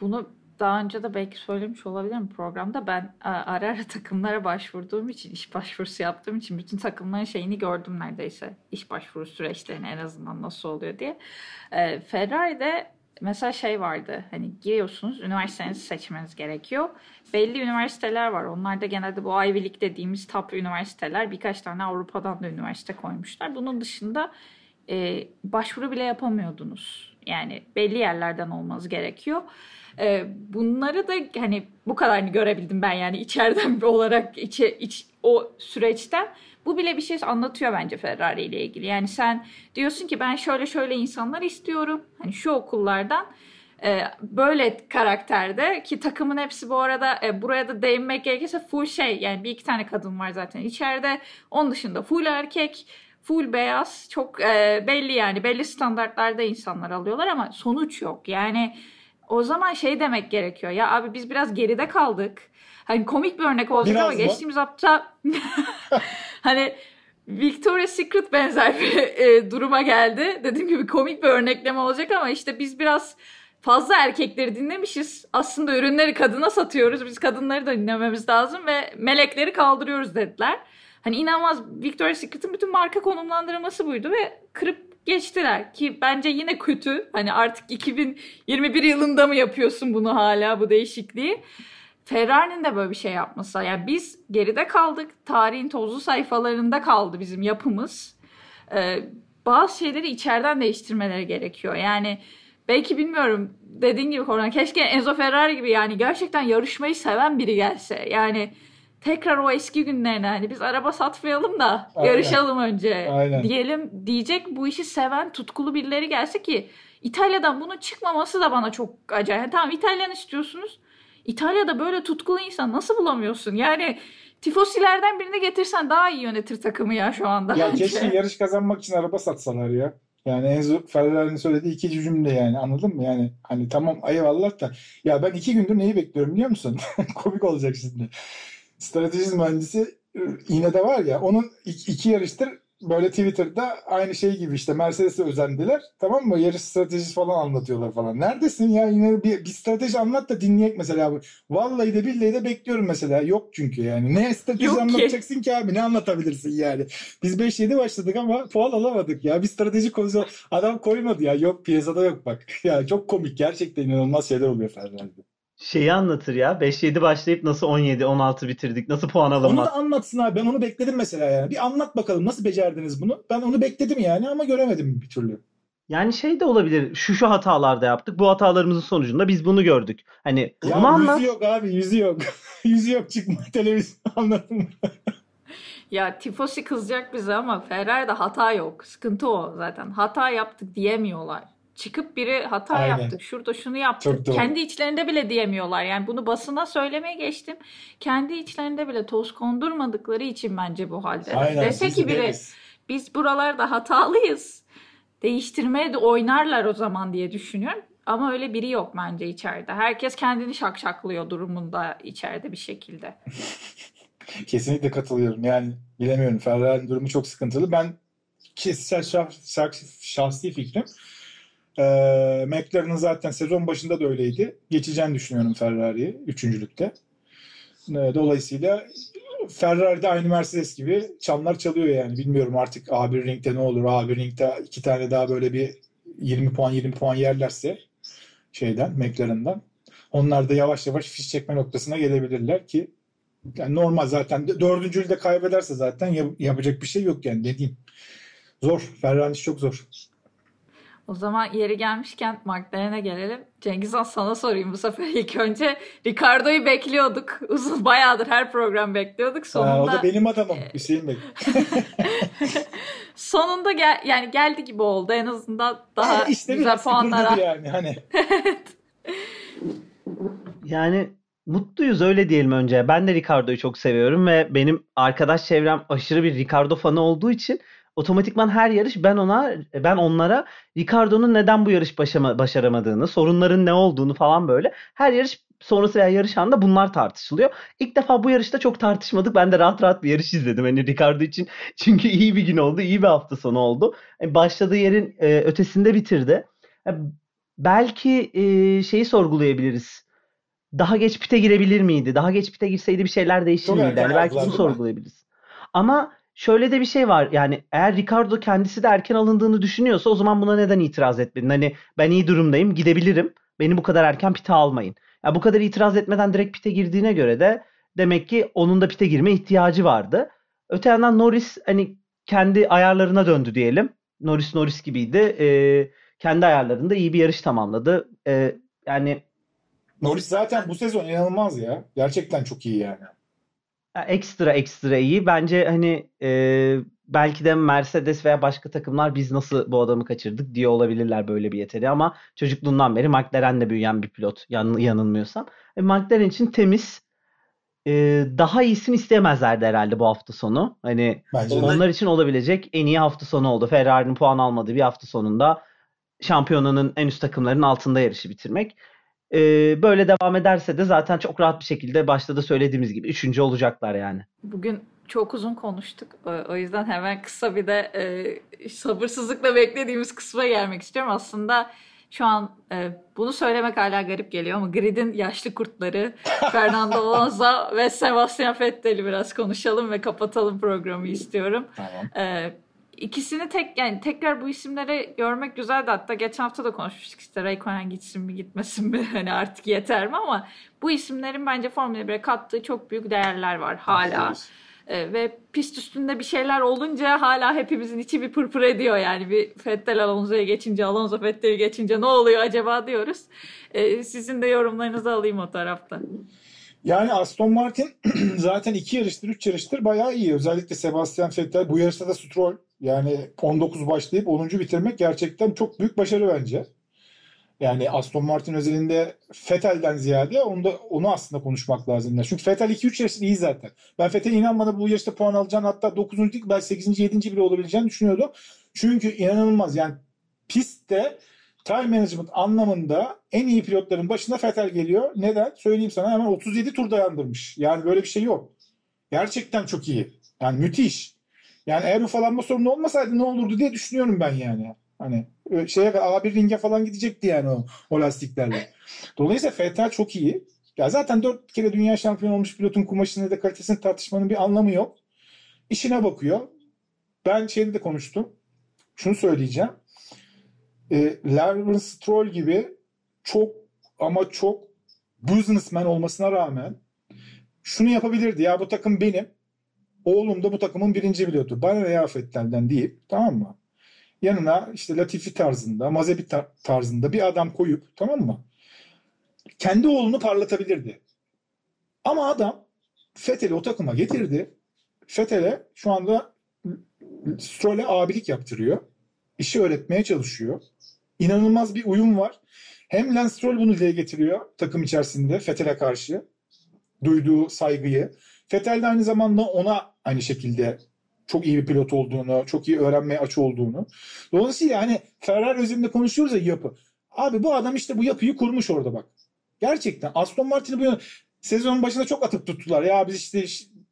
[SPEAKER 2] bunu daha önce de belki söylemiş olabilirim programda. Ben e, ara ara takımlara başvurduğum için, iş başvurusu yaptığım için bütün takımların şeyini gördüm neredeyse. İş başvuru süreçlerini en azından nasıl oluyor diye. E, Ferrari'de mesela şey vardı. Hani giriyorsunuz, üniversitenizi seçmeniz gerekiyor. Belli üniversiteler var. Onlar da genelde bu Ivy League dediğimiz top üniversiteler. Birkaç tane Avrupa'dan da üniversite koymuşlar. Bunun dışında e, başvuru bile yapamıyordunuz. Yani belli yerlerden olmanız gerekiyor. E, bunları da hani bu kadarını görebildim ben yani içeriden bir <laughs> olarak içe, iç, o süreçten. Bu bile bir şey anlatıyor bence Ferrari ile ilgili. Yani sen diyorsun ki ben şöyle şöyle insanlar istiyorum. Hani şu okullardan e, böyle karakterde ki takımın hepsi bu arada e, buraya da değinmek gerekirse full şey yani bir iki tane kadın var zaten içeride. Onun dışında full erkek full beyaz çok e, belli yani belli standartlarda insanlar alıyorlar ama sonuç yok. Yani o zaman şey demek gerekiyor. Ya abi biz biraz geride kaldık. Hani komik bir örnek olacak biraz ama mı? geçtiğimiz hafta <laughs> hani Victoria's Secret benzer bir e, duruma geldi. Dediğim gibi komik bir örnekleme olacak ama işte biz biraz fazla erkekleri dinlemişiz. Aslında ürünleri kadına satıyoruz. Biz kadınları da dinlememiz lazım ve melekleri kaldırıyoruz dediler. Hani inanılmaz Victoria's Secret'ın bütün marka konumlandırması buydu ve kırıp geçtiler ki bence yine kötü. Hani artık 2021 yılında mı yapıyorsun bunu hala bu değişikliği? Ferrari'nin de böyle bir şey yapması. Yani biz geride kaldık. Tarihin tozlu sayfalarında kaldı bizim yapımız. Ee, bazı şeyleri içeriden değiştirmeleri gerekiyor. Yani belki bilmiyorum dediğin gibi Korhan keşke Enzo Ferrari gibi yani gerçekten yarışmayı seven biri gelse. Yani tekrar o eski günlerine hani biz araba satmayalım da Aynen. yarışalım önce Aynen. diyelim diyecek bu işi seven tutkulu birileri gelse ki İtalya'dan bunun çıkmaması da bana çok acayip. Yani tamam İtalyan istiyorsunuz. İtalya'da böyle tutkulu insan nasıl bulamıyorsun? Yani tifosilerden birini getirsen daha iyi yönetir takımı ya şu anda.
[SPEAKER 3] Ya <laughs> keşke yarış kazanmak için araba satsalar ya. Yani Enzo Ferrari'nin söylediği iki cümle yani anladın mı? Yani hani tamam eyvallah da ya ben iki gündür neyi bekliyorum biliyor musun? <laughs> Komik olacak şimdi strateji mühendisi yine de var ya onun iki, yarıştır böyle Twitter'da aynı şey gibi işte Mercedes'e özendiler. Tamam mı? Yarış stratejisi falan anlatıyorlar falan. Neredesin ya? Yine bir, bir strateji anlat da dinleyek mesela. Vallahi de billahi de bekliyorum mesela. Yok çünkü yani. Ne strateji Yok anlatacaksın ki. ki abi? Ne anlatabilirsin yani? Biz 5-7 başladık ama puan alamadık ya. Bir strateji konusu adam koymadı ya. Yok piyasada yok bak. <laughs> Ya çok komik. Gerçekten inanılmaz şeyler oluyor Ferrari'de.
[SPEAKER 4] Şeyi anlatır ya. 5-7 başlayıp nasıl 17-16 bitirdik? Nasıl puan
[SPEAKER 3] Onu
[SPEAKER 4] alınmaz?
[SPEAKER 3] da anlatsın abi. Ben onu bekledim mesela yani. Bir anlat bakalım nasıl becerdiniz bunu. Ben onu bekledim yani ama göremedim bir türlü.
[SPEAKER 4] Yani şey de olabilir. Şu şu hatalarda yaptık. Bu hatalarımızın sonucunda biz bunu gördük. Hani
[SPEAKER 3] Ya
[SPEAKER 4] bunu anlat.
[SPEAKER 3] yüzü yok abi yüzü yok. <laughs> yüzü yok çıkma <laughs> televizyon anlatın.
[SPEAKER 2] Ya tifosi kızacak bize ama Ferrari'de hata yok. Sıkıntı o zaten. Hata yaptık diyemiyorlar. Çıkıp biri hata
[SPEAKER 3] Aynen.
[SPEAKER 2] yaptık, şurada şunu yaptık. Kendi içlerinde bile diyemiyorlar. Yani bunu basına söylemeye geçtim. Kendi içlerinde bile toz kondurmadıkları için bence bu halde.
[SPEAKER 3] Aynen.
[SPEAKER 2] Dese ki biri
[SPEAKER 3] deriz.
[SPEAKER 2] biz buralarda hatalıyız. Değiştirmeye de oynarlar o zaman diye düşünüyorum. Ama öyle biri yok bence içeride. Herkes kendini şakşaklıyor durumunda içeride bir şekilde. <laughs>
[SPEAKER 3] Kesinlikle katılıyorum. Yani bilemiyorum. Ferrari'nin durumu çok sıkıntılı. Ben kişisel şah, şah- şahsi fikrim eee McLaren'ın zaten sezon başında da öyleydi. Geçeceğini düşünüyorum Ferrari'yi üçüncülükte. Eee, Dolayısıyla Ferrari de aynı Mercedes gibi çanlar çalıyor yani. Bilmiyorum artık A1 ringde ne olur. A1 ringde iki tane daha böyle bir 20 puan 20 puan yerlerse şeyden McLaren'dan onlar da yavaş yavaş fiş çekme noktasına gelebilirler ki yani normal zaten dördüncülü de kaybederse zaten yap- yapacak bir şey yok yani ne diyeyim. Zor. Ferrari işi çok zor.
[SPEAKER 2] O zaman yeri gelmişken McLaren'e gelelim. Cengiz Han sana sorayım bu sefer ilk önce. Ricardo'yu bekliyorduk. Uzun bayağıdır her program bekliyorduk.
[SPEAKER 3] Aa, o
[SPEAKER 2] Sonunda
[SPEAKER 3] da benim adamım Hüseyin Bey. <laughs>
[SPEAKER 2] sonunda gel yani geldi gibi oldu. En azından daha
[SPEAKER 3] Ha, işte
[SPEAKER 2] güzel puanlara. <laughs>
[SPEAKER 3] yani hani.
[SPEAKER 4] Yani mutluyuz öyle diyelim önce. Ben de Ricardo'yu çok seviyorum ve benim arkadaş çevrem aşırı bir Ricardo fanı olduğu için otomatikman her yarış ben ona ben onlara Ricardo'nun neden bu yarış başama, başaramadığını, sorunların ne olduğunu falan böyle her yarış sonrası veya yarış anında bunlar tartışılıyor. İlk defa bu yarışta çok tartışmadık. Ben de rahat rahat bir yarış izledim. Hani Ricardo için <laughs> çünkü iyi bir gün oldu, iyi bir hafta sonu oldu. Yani başladığı yerin e, ötesinde bitirdi. E, belki e, şeyi sorgulayabiliriz daha geç pite girebilir miydi? Daha geç pite girseydi bir şeyler değişir miydi? Yani belki bunu sorgulayabiliriz. Ama şöyle de bir şey var. Yani eğer Ricardo kendisi de erken alındığını düşünüyorsa o zaman buna neden itiraz etmedin? Hani ben iyi durumdayım, gidebilirim. Beni bu kadar erken pite almayın. Ya bu kadar itiraz etmeden direkt pite girdiğine göre de demek ki onun da pite girme ihtiyacı vardı. Öte yandan Norris hani kendi ayarlarına döndü diyelim. Norris Norris gibiydi. Ee, kendi ayarlarında iyi bir yarış tamamladı. Ee, yani
[SPEAKER 3] Norris zaten bu sezon inanılmaz ya. Gerçekten çok iyi yani.
[SPEAKER 4] Ekstra ekstra iyi. Bence hani e, belki de Mercedes veya başka takımlar biz nasıl bu adamı kaçırdık diye olabilirler böyle bir yeteneği ama çocukluğundan beri McLaren'de büyüyen bir pilot yan, yanılmıyorsam. E, McLaren için temiz e, daha iyisini isteyemezlerdi herhalde bu hafta sonu. Hani
[SPEAKER 3] Bence de.
[SPEAKER 4] onlar için olabilecek en iyi hafta sonu oldu. Ferrari'nin puan almadığı bir hafta sonunda şampiyonanın en üst takımlarının altında yarışı bitirmek. E, böyle devam ederse de zaten çok rahat bir şekilde başta da söylediğimiz gibi üçüncü olacaklar yani.
[SPEAKER 2] Bugün çok uzun konuştuk. O- O yüzden hemen kısa bir de e, sabırsızlıkla beklediğimiz kısma gelmek istiyorum. Aslında şu an e, bunu söylemek hala garip geliyor ama Grid'in yaşlı kurtları <laughs> Fernando Alonso ve Sebastian Vettel'i biraz konuşalım ve kapatalım programı istiyorum.
[SPEAKER 3] Tamam.
[SPEAKER 2] Ee, ikisini tek yani tekrar bu isimleri görmek güzeldi. Hatta geçen hafta da konuşmuştuk işte Raikkonen gitsin mi gitmesin mi <laughs> hani artık yeter mi ama bu isimlerin bence Formula 1'e kattığı çok büyük değerler var hala. Ee, ve pist üstünde bir şeyler olunca hala hepimizin içi bir pırpır ediyor yani bir Vettel Alonso'ya geçince Alonso Vettel'i geçince ne oluyor acaba diyoruz. Ee, sizin de yorumlarınızı alayım o tarafta.
[SPEAKER 3] Yani Aston Martin <clears throat> zaten iki yarıştır, üç yarıştır bayağı iyi. Özellikle Sebastian Vettel. Bu yarışta da Stroll yani 19 başlayıp 10. bitirmek gerçekten çok büyük başarı bence. Yani Aston Martin özelinde Vettel'den ziyade onu, da, onu aslında konuşmak lazım. Çünkü Vettel 2-3 yarıştır iyi zaten. Ben Vettel'e inanmadan bu yarışta puan alacağını hatta 9. değil belki 8. 7. bile olabileceğini düşünüyordum. Çünkü inanılmaz yani pistte time management anlamında en iyi pilotların başında Vettel geliyor. Neden? Söyleyeyim sana hemen 37 tur dayandırmış. Yani böyle bir şey yok. Gerçekten çok iyi. Yani müthiş. Yani eğer ufalanma sorunu olmasaydı ne olurdu diye düşünüyorum ben yani. Hani ö- şeye A1 ringe falan gidecekti yani o, o lastiklerle. Dolayısıyla Vettel çok iyi. Ya zaten dört kere dünya şampiyonu olmuş pilotun kumaşını da kalitesini tartışmanın bir anlamı yok. İşine bakıyor. Ben şeyde de konuştum. Şunu söyleyeceğim. E, Lawrence Stroll gibi çok ama çok businessman olmasına rağmen şunu yapabilirdi ya bu takım benim. Oğlum da bu takımın birinci pilotu. Bana ne ya Fettel'den deyip tamam mı? Yanına işte Latifi tarzında, Mazepi tarzında bir adam koyup tamam mı? Kendi oğlunu parlatabilirdi. Ama adam Fethel'i o takıma getirdi. Fethel'e şu anda Stroll'e abilik yaptırıyor. İşi öğretmeye çalışıyor. İnanılmaz bir uyum var. Hem Lance Stroll bunu dile getiriyor takım içerisinde Fethel'e karşı duyduğu saygıyı. Fettel de aynı zamanda ona aynı şekilde çok iyi bir pilot olduğunu, çok iyi öğrenmeye aç olduğunu. Dolayısıyla hani Ferrari özelinde konuşuyoruz ya yapı. Abi bu adam işte bu yapıyı kurmuş orada bak. Gerçekten Aston Martin'i bu sezonun başında çok atıp tuttular. Ya biz işte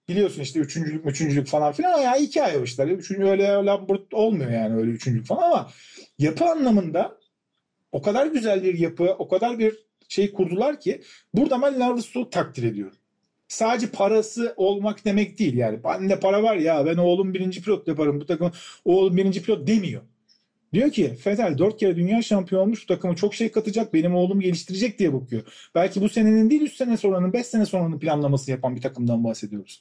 [SPEAKER 3] biliyorsun işte üçüncülük üçüncülük falan filan ya iki ay işler. Üçüncü öyle Lambert olmuyor yani öyle üçüncülük falan ama yapı anlamında o kadar güzel bir yapı, o kadar bir şey kurdular ki burada ben Larvis'u takdir ediyorum. Sadece parası olmak demek değil yani. Bende para var ya ben oğlum birinci pilot yaparım bu takım oğlum birinci pilot demiyor. Diyor ki Fetel dört kere dünya şampiyonu olmuş bu takımı çok şey katacak benim oğlum geliştirecek diye bakıyor. Belki bu senenin değil 3 sene sonranın 5 sene sonranın planlaması yapan bir takımdan bahsediyoruz.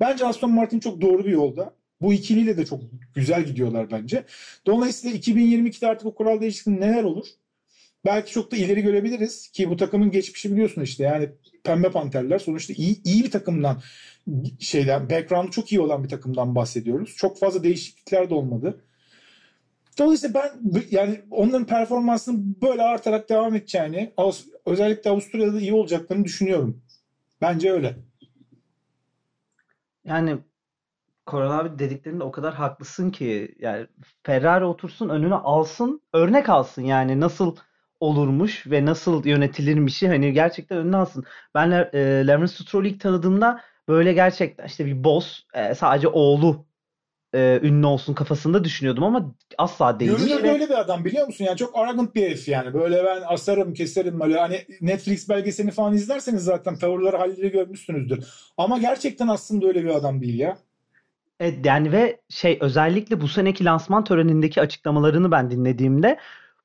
[SPEAKER 3] Bence Aston Martin çok doğru bir yolda. Bu ikiliyle de çok güzel gidiyorlar bence. Dolayısıyla 2022'de artık o kural değişikliğinde neler olur? Belki çok da ileri görebiliriz ki bu takımın geçmişi biliyorsun işte yani Pembe Panterler sonuçta iyi, iyi bir takımdan şeyden background'u çok iyi olan bir takımdan bahsediyoruz. Çok fazla değişiklikler de olmadı. Dolayısıyla ben yani onların performansının böyle artarak devam edeceğini özellikle Avusturya'da da iyi olacaklarını düşünüyorum. Bence öyle.
[SPEAKER 4] Yani Koran abi dediklerinde o kadar haklısın ki yani Ferrari otursun önüne alsın örnek alsın yani nasıl olurmuş ve nasıl yönetilirmişi hani gerçekten önüne alsın. Ben e, Lawrence Stroll'ü ilk tanıdığımda böyle gerçekten işte bir boss e, sadece oğlu e, ünlü olsun kafasında düşünüyordum ama asla değil.
[SPEAKER 3] Görünür ve... böyle bir adam biliyor musun? Yani çok arrogant bir herif yani. Böyle ben asarım keserim böyle. Hani Netflix belgeselini falan izlerseniz zaten tavırları halleri görmüşsünüzdür. Ama gerçekten aslında öyle bir adam değil ya.
[SPEAKER 4] Evet yani ve şey özellikle bu seneki lansman törenindeki açıklamalarını ben dinlediğimde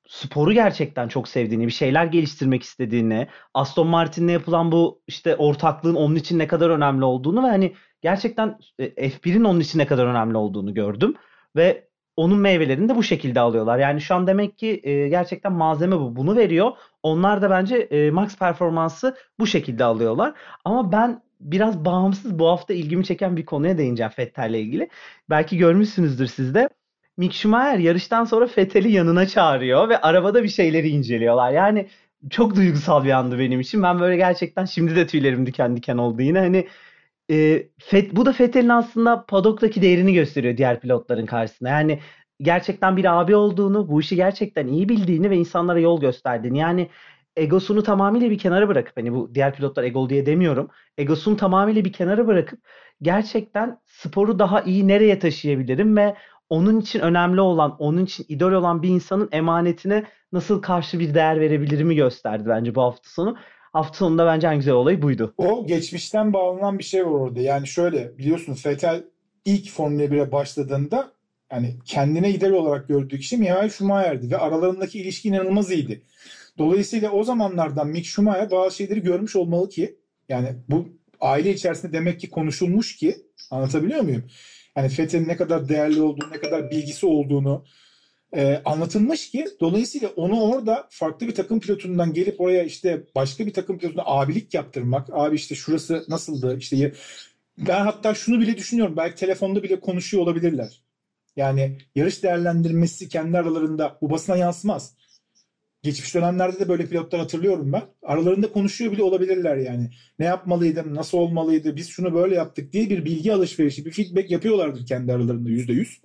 [SPEAKER 4] sporu gerçekten çok sevdiğini, bir şeyler geliştirmek istediğini, Aston Martin'le yapılan bu işte ortaklığın onun için ne kadar önemli olduğunu ve hani gerçekten e, F1'in onun için ne kadar önemli olduğunu gördüm ve onun meyvelerini de bu şekilde alıyorlar. Yani şu an demek ki e, gerçekten malzeme bu. Bunu veriyor. Onlar da bence e, max performansı bu şekilde alıyorlar. Ama ben biraz bağımsız bu hafta ilgimi çeken bir konuya değineceğim Fettel'le ilgili. Belki görmüşsünüzdür siz de. Mick Schumacher yarıştan sonra Fethel'i yanına çağırıyor ve arabada bir şeyleri inceliyorlar. Yani çok duygusal bir andı benim için. Ben böyle gerçekten şimdi de tüylerim diken diken oldu yine. Hani e, Fet, bu da Fethel'in aslında padoktaki değerini gösteriyor diğer pilotların karşısında. Yani gerçekten bir abi olduğunu, bu işi gerçekten iyi bildiğini ve insanlara yol gösterdiğini. Yani egosunu tamamıyla bir kenara bırakıp hani bu diğer pilotlar ego diye demiyorum. Egosunu tamamıyla bir kenara bırakıp gerçekten sporu daha iyi nereye taşıyabilirim ve onun için önemli olan, onun için idol olan bir insanın emanetine nasıl karşı bir değer verebilirimi gösterdi bence bu hafta sonu. Hafta sonunda bence en güzel olay buydu.
[SPEAKER 3] O geçmişten bağlanan bir şey var orada. Yani şöyle biliyorsun Vettel ilk Formula 1'e başladığında yani kendine idol olarak gördüğü kişi Michael Schumacher'di ve aralarındaki ilişki inanılmaz iyiydi. Dolayısıyla o zamanlardan Mick Schumacher bazı şeyleri görmüş olmalı ki yani bu aile içerisinde demek ki konuşulmuş ki anlatabiliyor muyum? Hani Fethi'nin ne kadar değerli olduğunu, ne kadar bilgisi olduğunu e, anlatılmış ki dolayısıyla onu orada farklı bir takım pilotundan gelip oraya işte başka bir takım pilotuna abilik yaptırmak. Abi işte şurası nasıldı? İşte ben hatta şunu bile düşünüyorum. Belki telefonda bile konuşuyor olabilirler. Yani yarış değerlendirmesi kendi aralarında bu basına yansımaz. Geçmiş dönemlerde de böyle pilotlar hatırlıyorum ben. Aralarında konuşuyor bile olabilirler yani. Ne yapmalıydım, nasıl olmalıydı, biz şunu böyle yaptık diye bir bilgi alışverişi, bir feedback yapıyorlardır kendi aralarında yüzde yüz.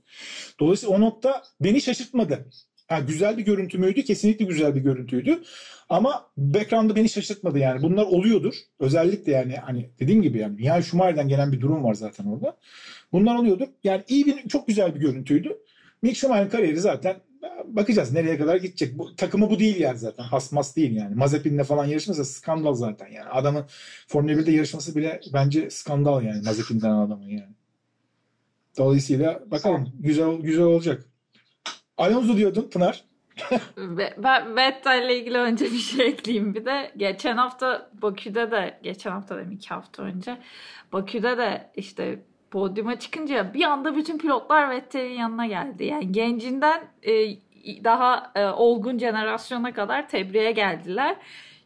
[SPEAKER 3] Dolayısıyla o nokta beni şaşırtmadı. Ha, güzel bir görüntü müydü? Kesinlikle güzel bir görüntüydü. Ama background'da beni şaşırtmadı yani. Bunlar oluyordur. Özellikle yani hani dediğim gibi yani yani Schumacher'den gelen bir durum var zaten orada. Bunlar oluyordur. Yani iyi bir çok güzel bir görüntüydü. Mick Schumacher'ın kariyeri zaten bakacağız nereye kadar gidecek. Bu, takımı bu değil yani zaten. Hasmas değil yani. Mazepin'le falan yarışması skandal zaten yani. Adamın Formula 1'de yarışması bile bence skandal yani Mazepin'den adamın yani. Dolayısıyla bakalım güzel güzel olacak. Alonso diyordun Pınar.
[SPEAKER 2] ben Vettel ile ilgili önce bir şey ekleyeyim bir de. Geçen hafta Bakü'de de, geçen hafta dedim iki hafta önce. Bakü'de de işte podyuma çıkınca bir anda bütün pilotlar Vettel'in yanına geldi. Yani gencinden e, daha e, olgun jenerasyona kadar tebriğe geldiler.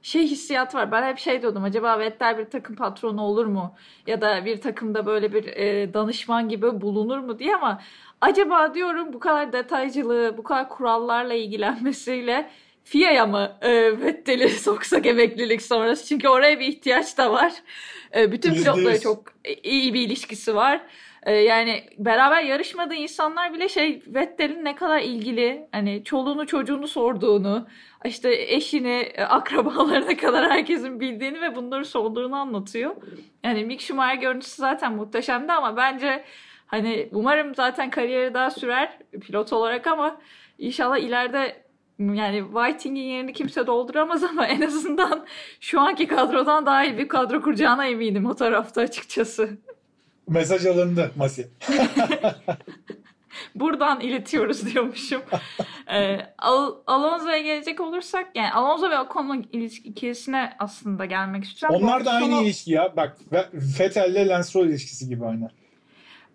[SPEAKER 2] Şey hissiyat var. Ben hep şey diyordum. Acaba Vettel bir takım patronu olur mu? Ya da bir takımda böyle bir e, danışman gibi bulunur mu diye ama acaba diyorum bu kadar detaycılığı, bu kadar kurallarla ilgilenmesiyle FIA'ya mı e, Vettel'i <laughs> soksak emeklilik sonrası? Çünkü oraya bir ihtiyaç da var. E, bütün pilotlara çok iyi bir ilişkisi var. E, yani beraber yarışmadığı insanlar bile şey Vettel'in ne kadar ilgili, hani çoluğunu çocuğunu sorduğunu, işte eşini, e, akrabalarına <laughs> kadar herkesin bildiğini ve bunları sorduğunu anlatıyor. Yani Mick Schumacher görüntüsü zaten muhteşemdi ama bence hani umarım zaten kariyeri daha sürer pilot olarak ama inşallah ileride yani Whiting'in yerini kimse dolduramaz ama en azından şu anki kadrodan daha iyi bir kadro kuracağına eminim o tarafta açıkçası.
[SPEAKER 3] Mesaj alındı Masi. <laughs>
[SPEAKER 2] Buradan iletiyoruz diyormuşum. ee, Al Alonso'ya gelecek olursak yani Alonso ve Ocon'un ikilisine aslında gelmek istiyorum.
[SPEAKER 3] Onlar da aynı sonu... ilişki ya. Bak Vettel ile Lance Stroll ilişkisi gibi aynı.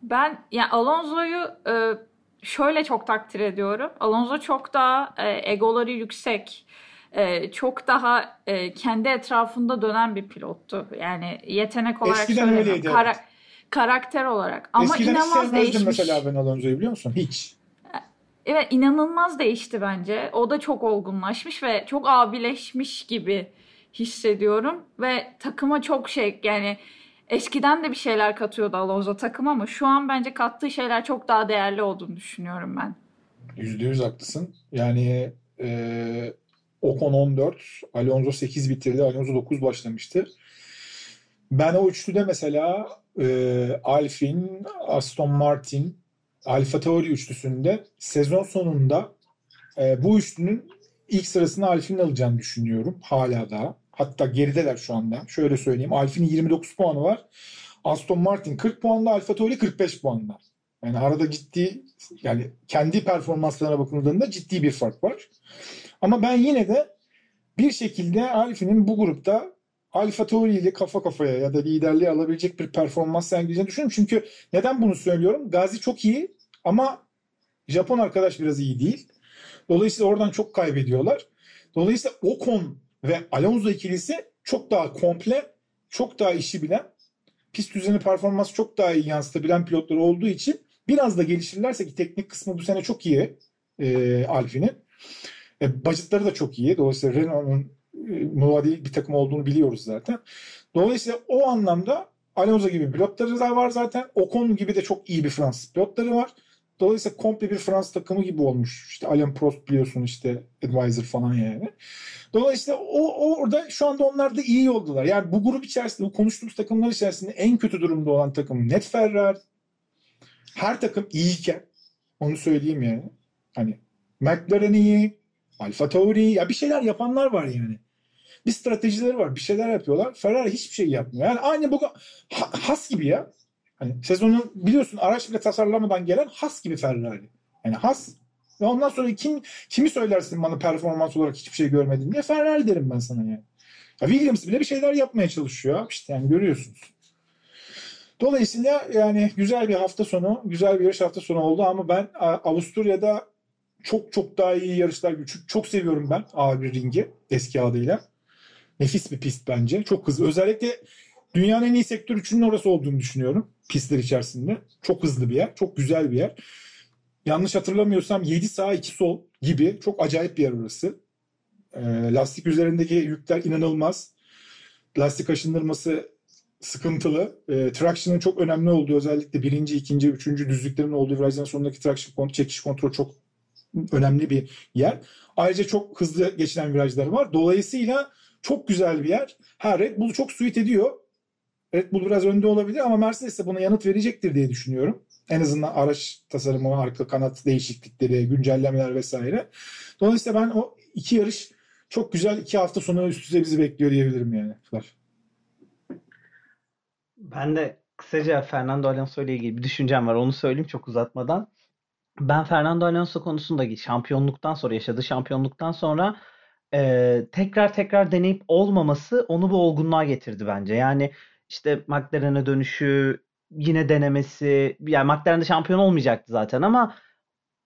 [SPEAKER 2] Ben yani Alonso'yu e, şöyle çok takdir ediyorum. Alonso çok daha e, egoları yüksek, e, çok daha e, kendi etrafında dönen bir pilottu. Yani yetenek olarak
[SPEAKER 3] Eskiden öyleydi. Kara-
[SPEAKER 2] karakter olarak. Ama
[SPEAKER 3] Eskiden
[SPEAKER 2] inanılmaz değişmiş.
[SPEAKER 3] mesela ben Alonso'yu biliyor musun? Hiç.
[SPEAKER 2] Evet inanılmaz değişti bence. O da çok olgunlaşmış ve çok abileşmiş gibi hissediyorum. Ve takıma çok şey yani eskiden de bir şeyler katıyordu Alonso takım ama şu an bence kattığı şeyler çok daha değerli olduğunu düşünüyorum ben.
[SPEAKER 3] Yüzde yüz haklısın. Yani e, Ocon 14, Alonso 8 bitirdi. Alonso 9 başlamıştı. Ben o üçlüde mesela e, Alfin, Aston Martin, Alfa Tauri üçlüsünde sezon sonunda e, bu üçlünün ilk sırasını Alfin'in alacağını düşünüyorum. Hala daha. Hatta gerideler şu anda. Şöyle söyleyeyim. Alfin'in 29 puanı var. Aston Martin 40 puanla, Alfa Tauri 45 puanla. Yani arada ciddi yani kendi performanslarına bakıldığında ciddi bir fark var. Ama ben yine de bir şekilde Alfin'in bu grupta Alfa Tauri ile kafa kafaya ya da liderliği alabilecek bir performans sergileyeceğini düşünüyorum. Çünkü neden bunu söylüyorum? Gazi çok iyi ama Japon arkadaş biraz iyi değil. Dolayısıyla oradan çok kaybediyorlar. Dolayısıyla Ocon ve Alonso ikilisi çok daha komple, çok daha işi bilen, pist düzeni performansı çok daha iyi yansıtabilen pilotlar olduğu için biraz da gelişirlerse ki teknik kısmı bu sene çok iyi e, Alfi'nin. E, budgetları da çok iyi. Dolayısıyla Renault'un muadil bir takım olduğunu biliyoruz zaten. Dolayısıyla o anlamda Alonso gibi pilotları da var zaten. Ocon gibi de çok iyi bir Fransız pilotları var. Dolayısıyla komple bir Fransız takımı gibi olmuş. İşte Alain Prost biliyorsun işte advisor falan yani. Dolayısıyla o, orada şu anda onlar da iyi yoldalar. Yani bu grup içerisinde bu konuştuğumuz takımlar içerisinde en kötü durumda olan takım net Ferrari. Her takım iyiyken onu söyleyeyim yani. Hani McLaren iyi, Alfa Tauri ya bir şeyler yapanlar var yani bir stratejileri var. Bir şeyler yapıyorlar. Ferrari hiçbir şey yapmıyor. Yani aynı bu has gibi ya. Hani sezonun biliyorsun araç bile tasarlamadan gelen has gibi Ferrari. Yani has. Ve ondan sonra kim kimi söylersin bana performans olarak hiçbir şey görmedin diye Ferrari derim ben sana yani. Ya Williams bile bir şeyler yapmaya çalışıyor. İşte yani görüyorsunuz. Dolayısıyla yani güzel bir hafta sonu, güzel bir yarış hafta sonu oldu ama ben Avusturya'da çok çok daha iyi yarışlar çok, çok seviyorum ben A1 ringi eski adıyla. Nefis bir pist bence. Çok hızlı. Özellikle dünyanın en iyi sektör üçünün orası olduğunu düşünüyorum. Pistler içerisinde. Çok hızlı bir yer. Çok güzel bir yer. Yanlış hatırlamıyorsam 7 sağ 2 sol gibi çok acayip bir yer orası. E, lastik üzerindeki yükler inanılmaz. Lastik aşındırması sıkıntılı. E, traction'ın çok önemli olduğu özellikle birinci, ikinci, üçüncü düzlüklerin olduğu virajdan sonraki traction çekiş kontrol çok önemli bir yer. Ayrıca çok hızlı geçilen virajlar var. Dolayısıyla çok güzel bir yer. Ha Red Bull çok suit ediyor. Red Bull biraz önde olabilir ama Mercedes de buna yanıt verecektir diye düşünüyorum. En azından araç tasarımı, arka kanat değişiklikleri, güncellemeler vesaire. Dolayısıyla ben o iki yarış çok güzel iki hafta sonu üst üste bizi bekliyor diyebilirim yani.
[SPEAKER 4] Ben de kısaca Fernando Alonso ile ilgili bir düşüncem var. Onu söyleyeyim çok uzatmadan. ben Fernando Alonso konusunda şampiyonluktan sonra yaşadığı şampiyonluktan sonra e, tekrar tekrar deneyip olmaması onu bu olgunluğa getirdi bence. Yani işte McLaren'e dönüşü yine denemesi yani McLaren'de şampiyon olmayacaktı zaten ama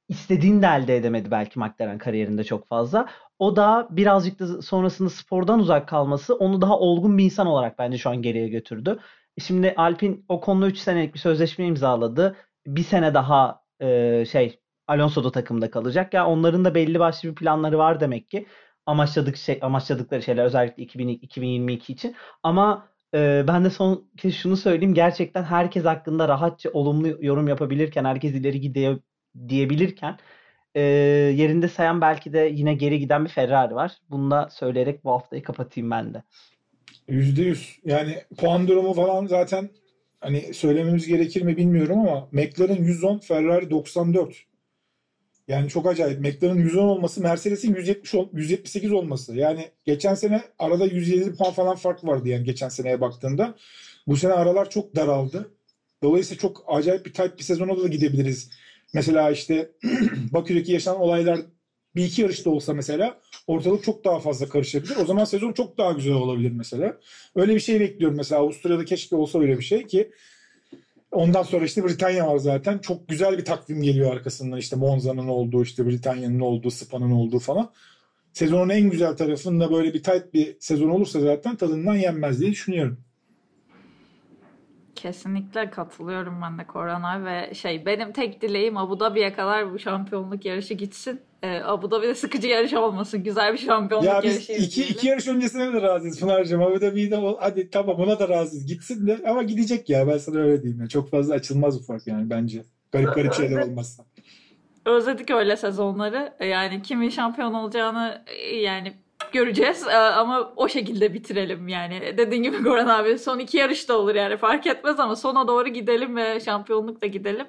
[SPEAKER 4] istediğini de elde edemedi belki McLaren kariyerinde çok fazla. O da birazcık da sonrasında spordan uzak kalması onu daha olgun bir insan olarak bence şu an geriye götürdü. Şimdi Alpin o konuda 3 senelik bir sözleşme imzaladı. Bir sene daha e, şey Alonso da takımda kalacak. Ya yani onların da belli başlı bir planları var demek ki. Amaçladık şey amaçladıkları şeyler özellikle 2000, 2022 için. Ama e, ben de son kez şunu söyleyeyim. Gerçekten herkes hakkında rahatça olumlu yorum yapabilirken, herkes ileri gidiyor diyebilirken e, yerinde sayan belki de yine geri giden bir Ferrari var. Bunu da söyleyerek bu haftayı kapatayım ben de.
[SPEAKER 3] Yüzde yüz. Yani puan durumu falan zaten hani söylememiz gerekir mi bilmiyorum ama McLaren 110, Ferrari 94. Yani çok acayip. McLaren 110 olması, Mercedes'in 170 178 olması. Yani geçen sene arada 107 puan falan fark vardı yani geçen seneye baktığında. Bu sene aralar çok daraldı. Dolayısıyla çok acayip bir tight bir sezona da gidebiliriz. Mesela işte <clears throat> Bakü'deki yaşanan olaylar bir iki yarışta olsa mesela ortalık çok daha fazla karışabilir. O zaman sezon çok daha güzel olabilir mesela. Öyle bir şey bekliyorum mesela. Avusturya'da keşke olsa öyle bir şey ki Ondan sonra işte Britanya var zaten. Çok güzel bir takvim geliyor arkasından. İşte Monza'nın olduğu, işte Britanya'nın olduğu, Spa'nın olduğu falan. Sezonun en güzel tarafında böyle bir tight bir sezon olursa zaten tadından yenmez diye düşünüyorum.
[SPEAKER 2] Kesinlikle katılıyorum ben de Korana ve şey benim tek dileğim Abu Dhabi'ye kadar bu şampiyonluk yarışı gitsin. Ee, Abu Dhabi'de sıkıcı yarış olmasın. Güzel bir şampiyonluk
[SPEAKER 3] ya
[SPEAKER 2] yarışı.
[SPEAKER 3] Ya biz iki, iki yarış öncesine de razıyız Pınar'cığım. Abu Dhabi'de hadi tamam ona da razıyız. Gitsin de ama gidecek ya ben sana öyle diyeyim. Yani çok fazla açılmaz bu fark yani bence. Garip garip şeyler olmazsa.
[SPEAKER 2] Özledik öyle sezonları. Yani kimin şampiyon olacağını yani göreceğiz ee, ama o şekilde bitirelim yani. Dediğin gibi Goran abi son iki yarış da olur yani fark etmez ama sona doğru gidelim ve şampiyonlukla gidelim.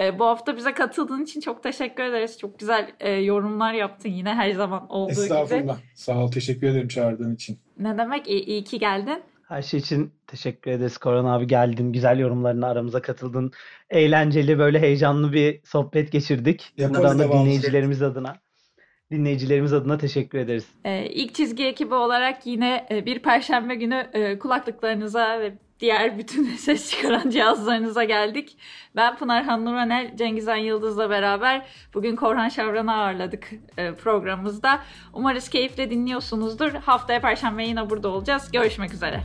[SPEAKER 2] Ee, bu hafta bize katıldığın için çok teşekkür ederiz. Çok güzel e, yorumlar yaptın yine her zaman olduğu
[SPEAKER 3] Estağfurullah.
[SPEAKER 2] gibi.
[SPEAKER 3] Estağfurullah. Sağ ol. Teşekkür ederim çağırdığın için.
[SPEAKER 2] Ne demek? İyi, iyi ki geldin.
[SPEAKER 4] Her şey için teşekkür ederiz. Koran abi geldin. Güzel yorumlarına aramıza katıldın. Eğlenceli böyle heyecanlı bir sohbet geçirdik.
[SPEAKER 3] Yaparız
[SPEAKER 4] Buradan da dinleyicilerimiz adına dinleyicilerimiz adına teşekkür ederiz.
[SPEAKER 2] Ee, ilk çizgi ekibi olarak yine e, bir perşembe günü e, kulaklıklarınıza ve diğer bütün <laughs> ses çıkaran cihazlarınıza geldik. Ben Pınar Hannuranel, Cengizhan Yıldız'la beraber bugün Korhan Şavran'ı ağırladık e, programımızda. Umarız keyifle dinliyorsunuzdur. Haftaya Perşembe yine burada olacağız. Görüşmek üzere.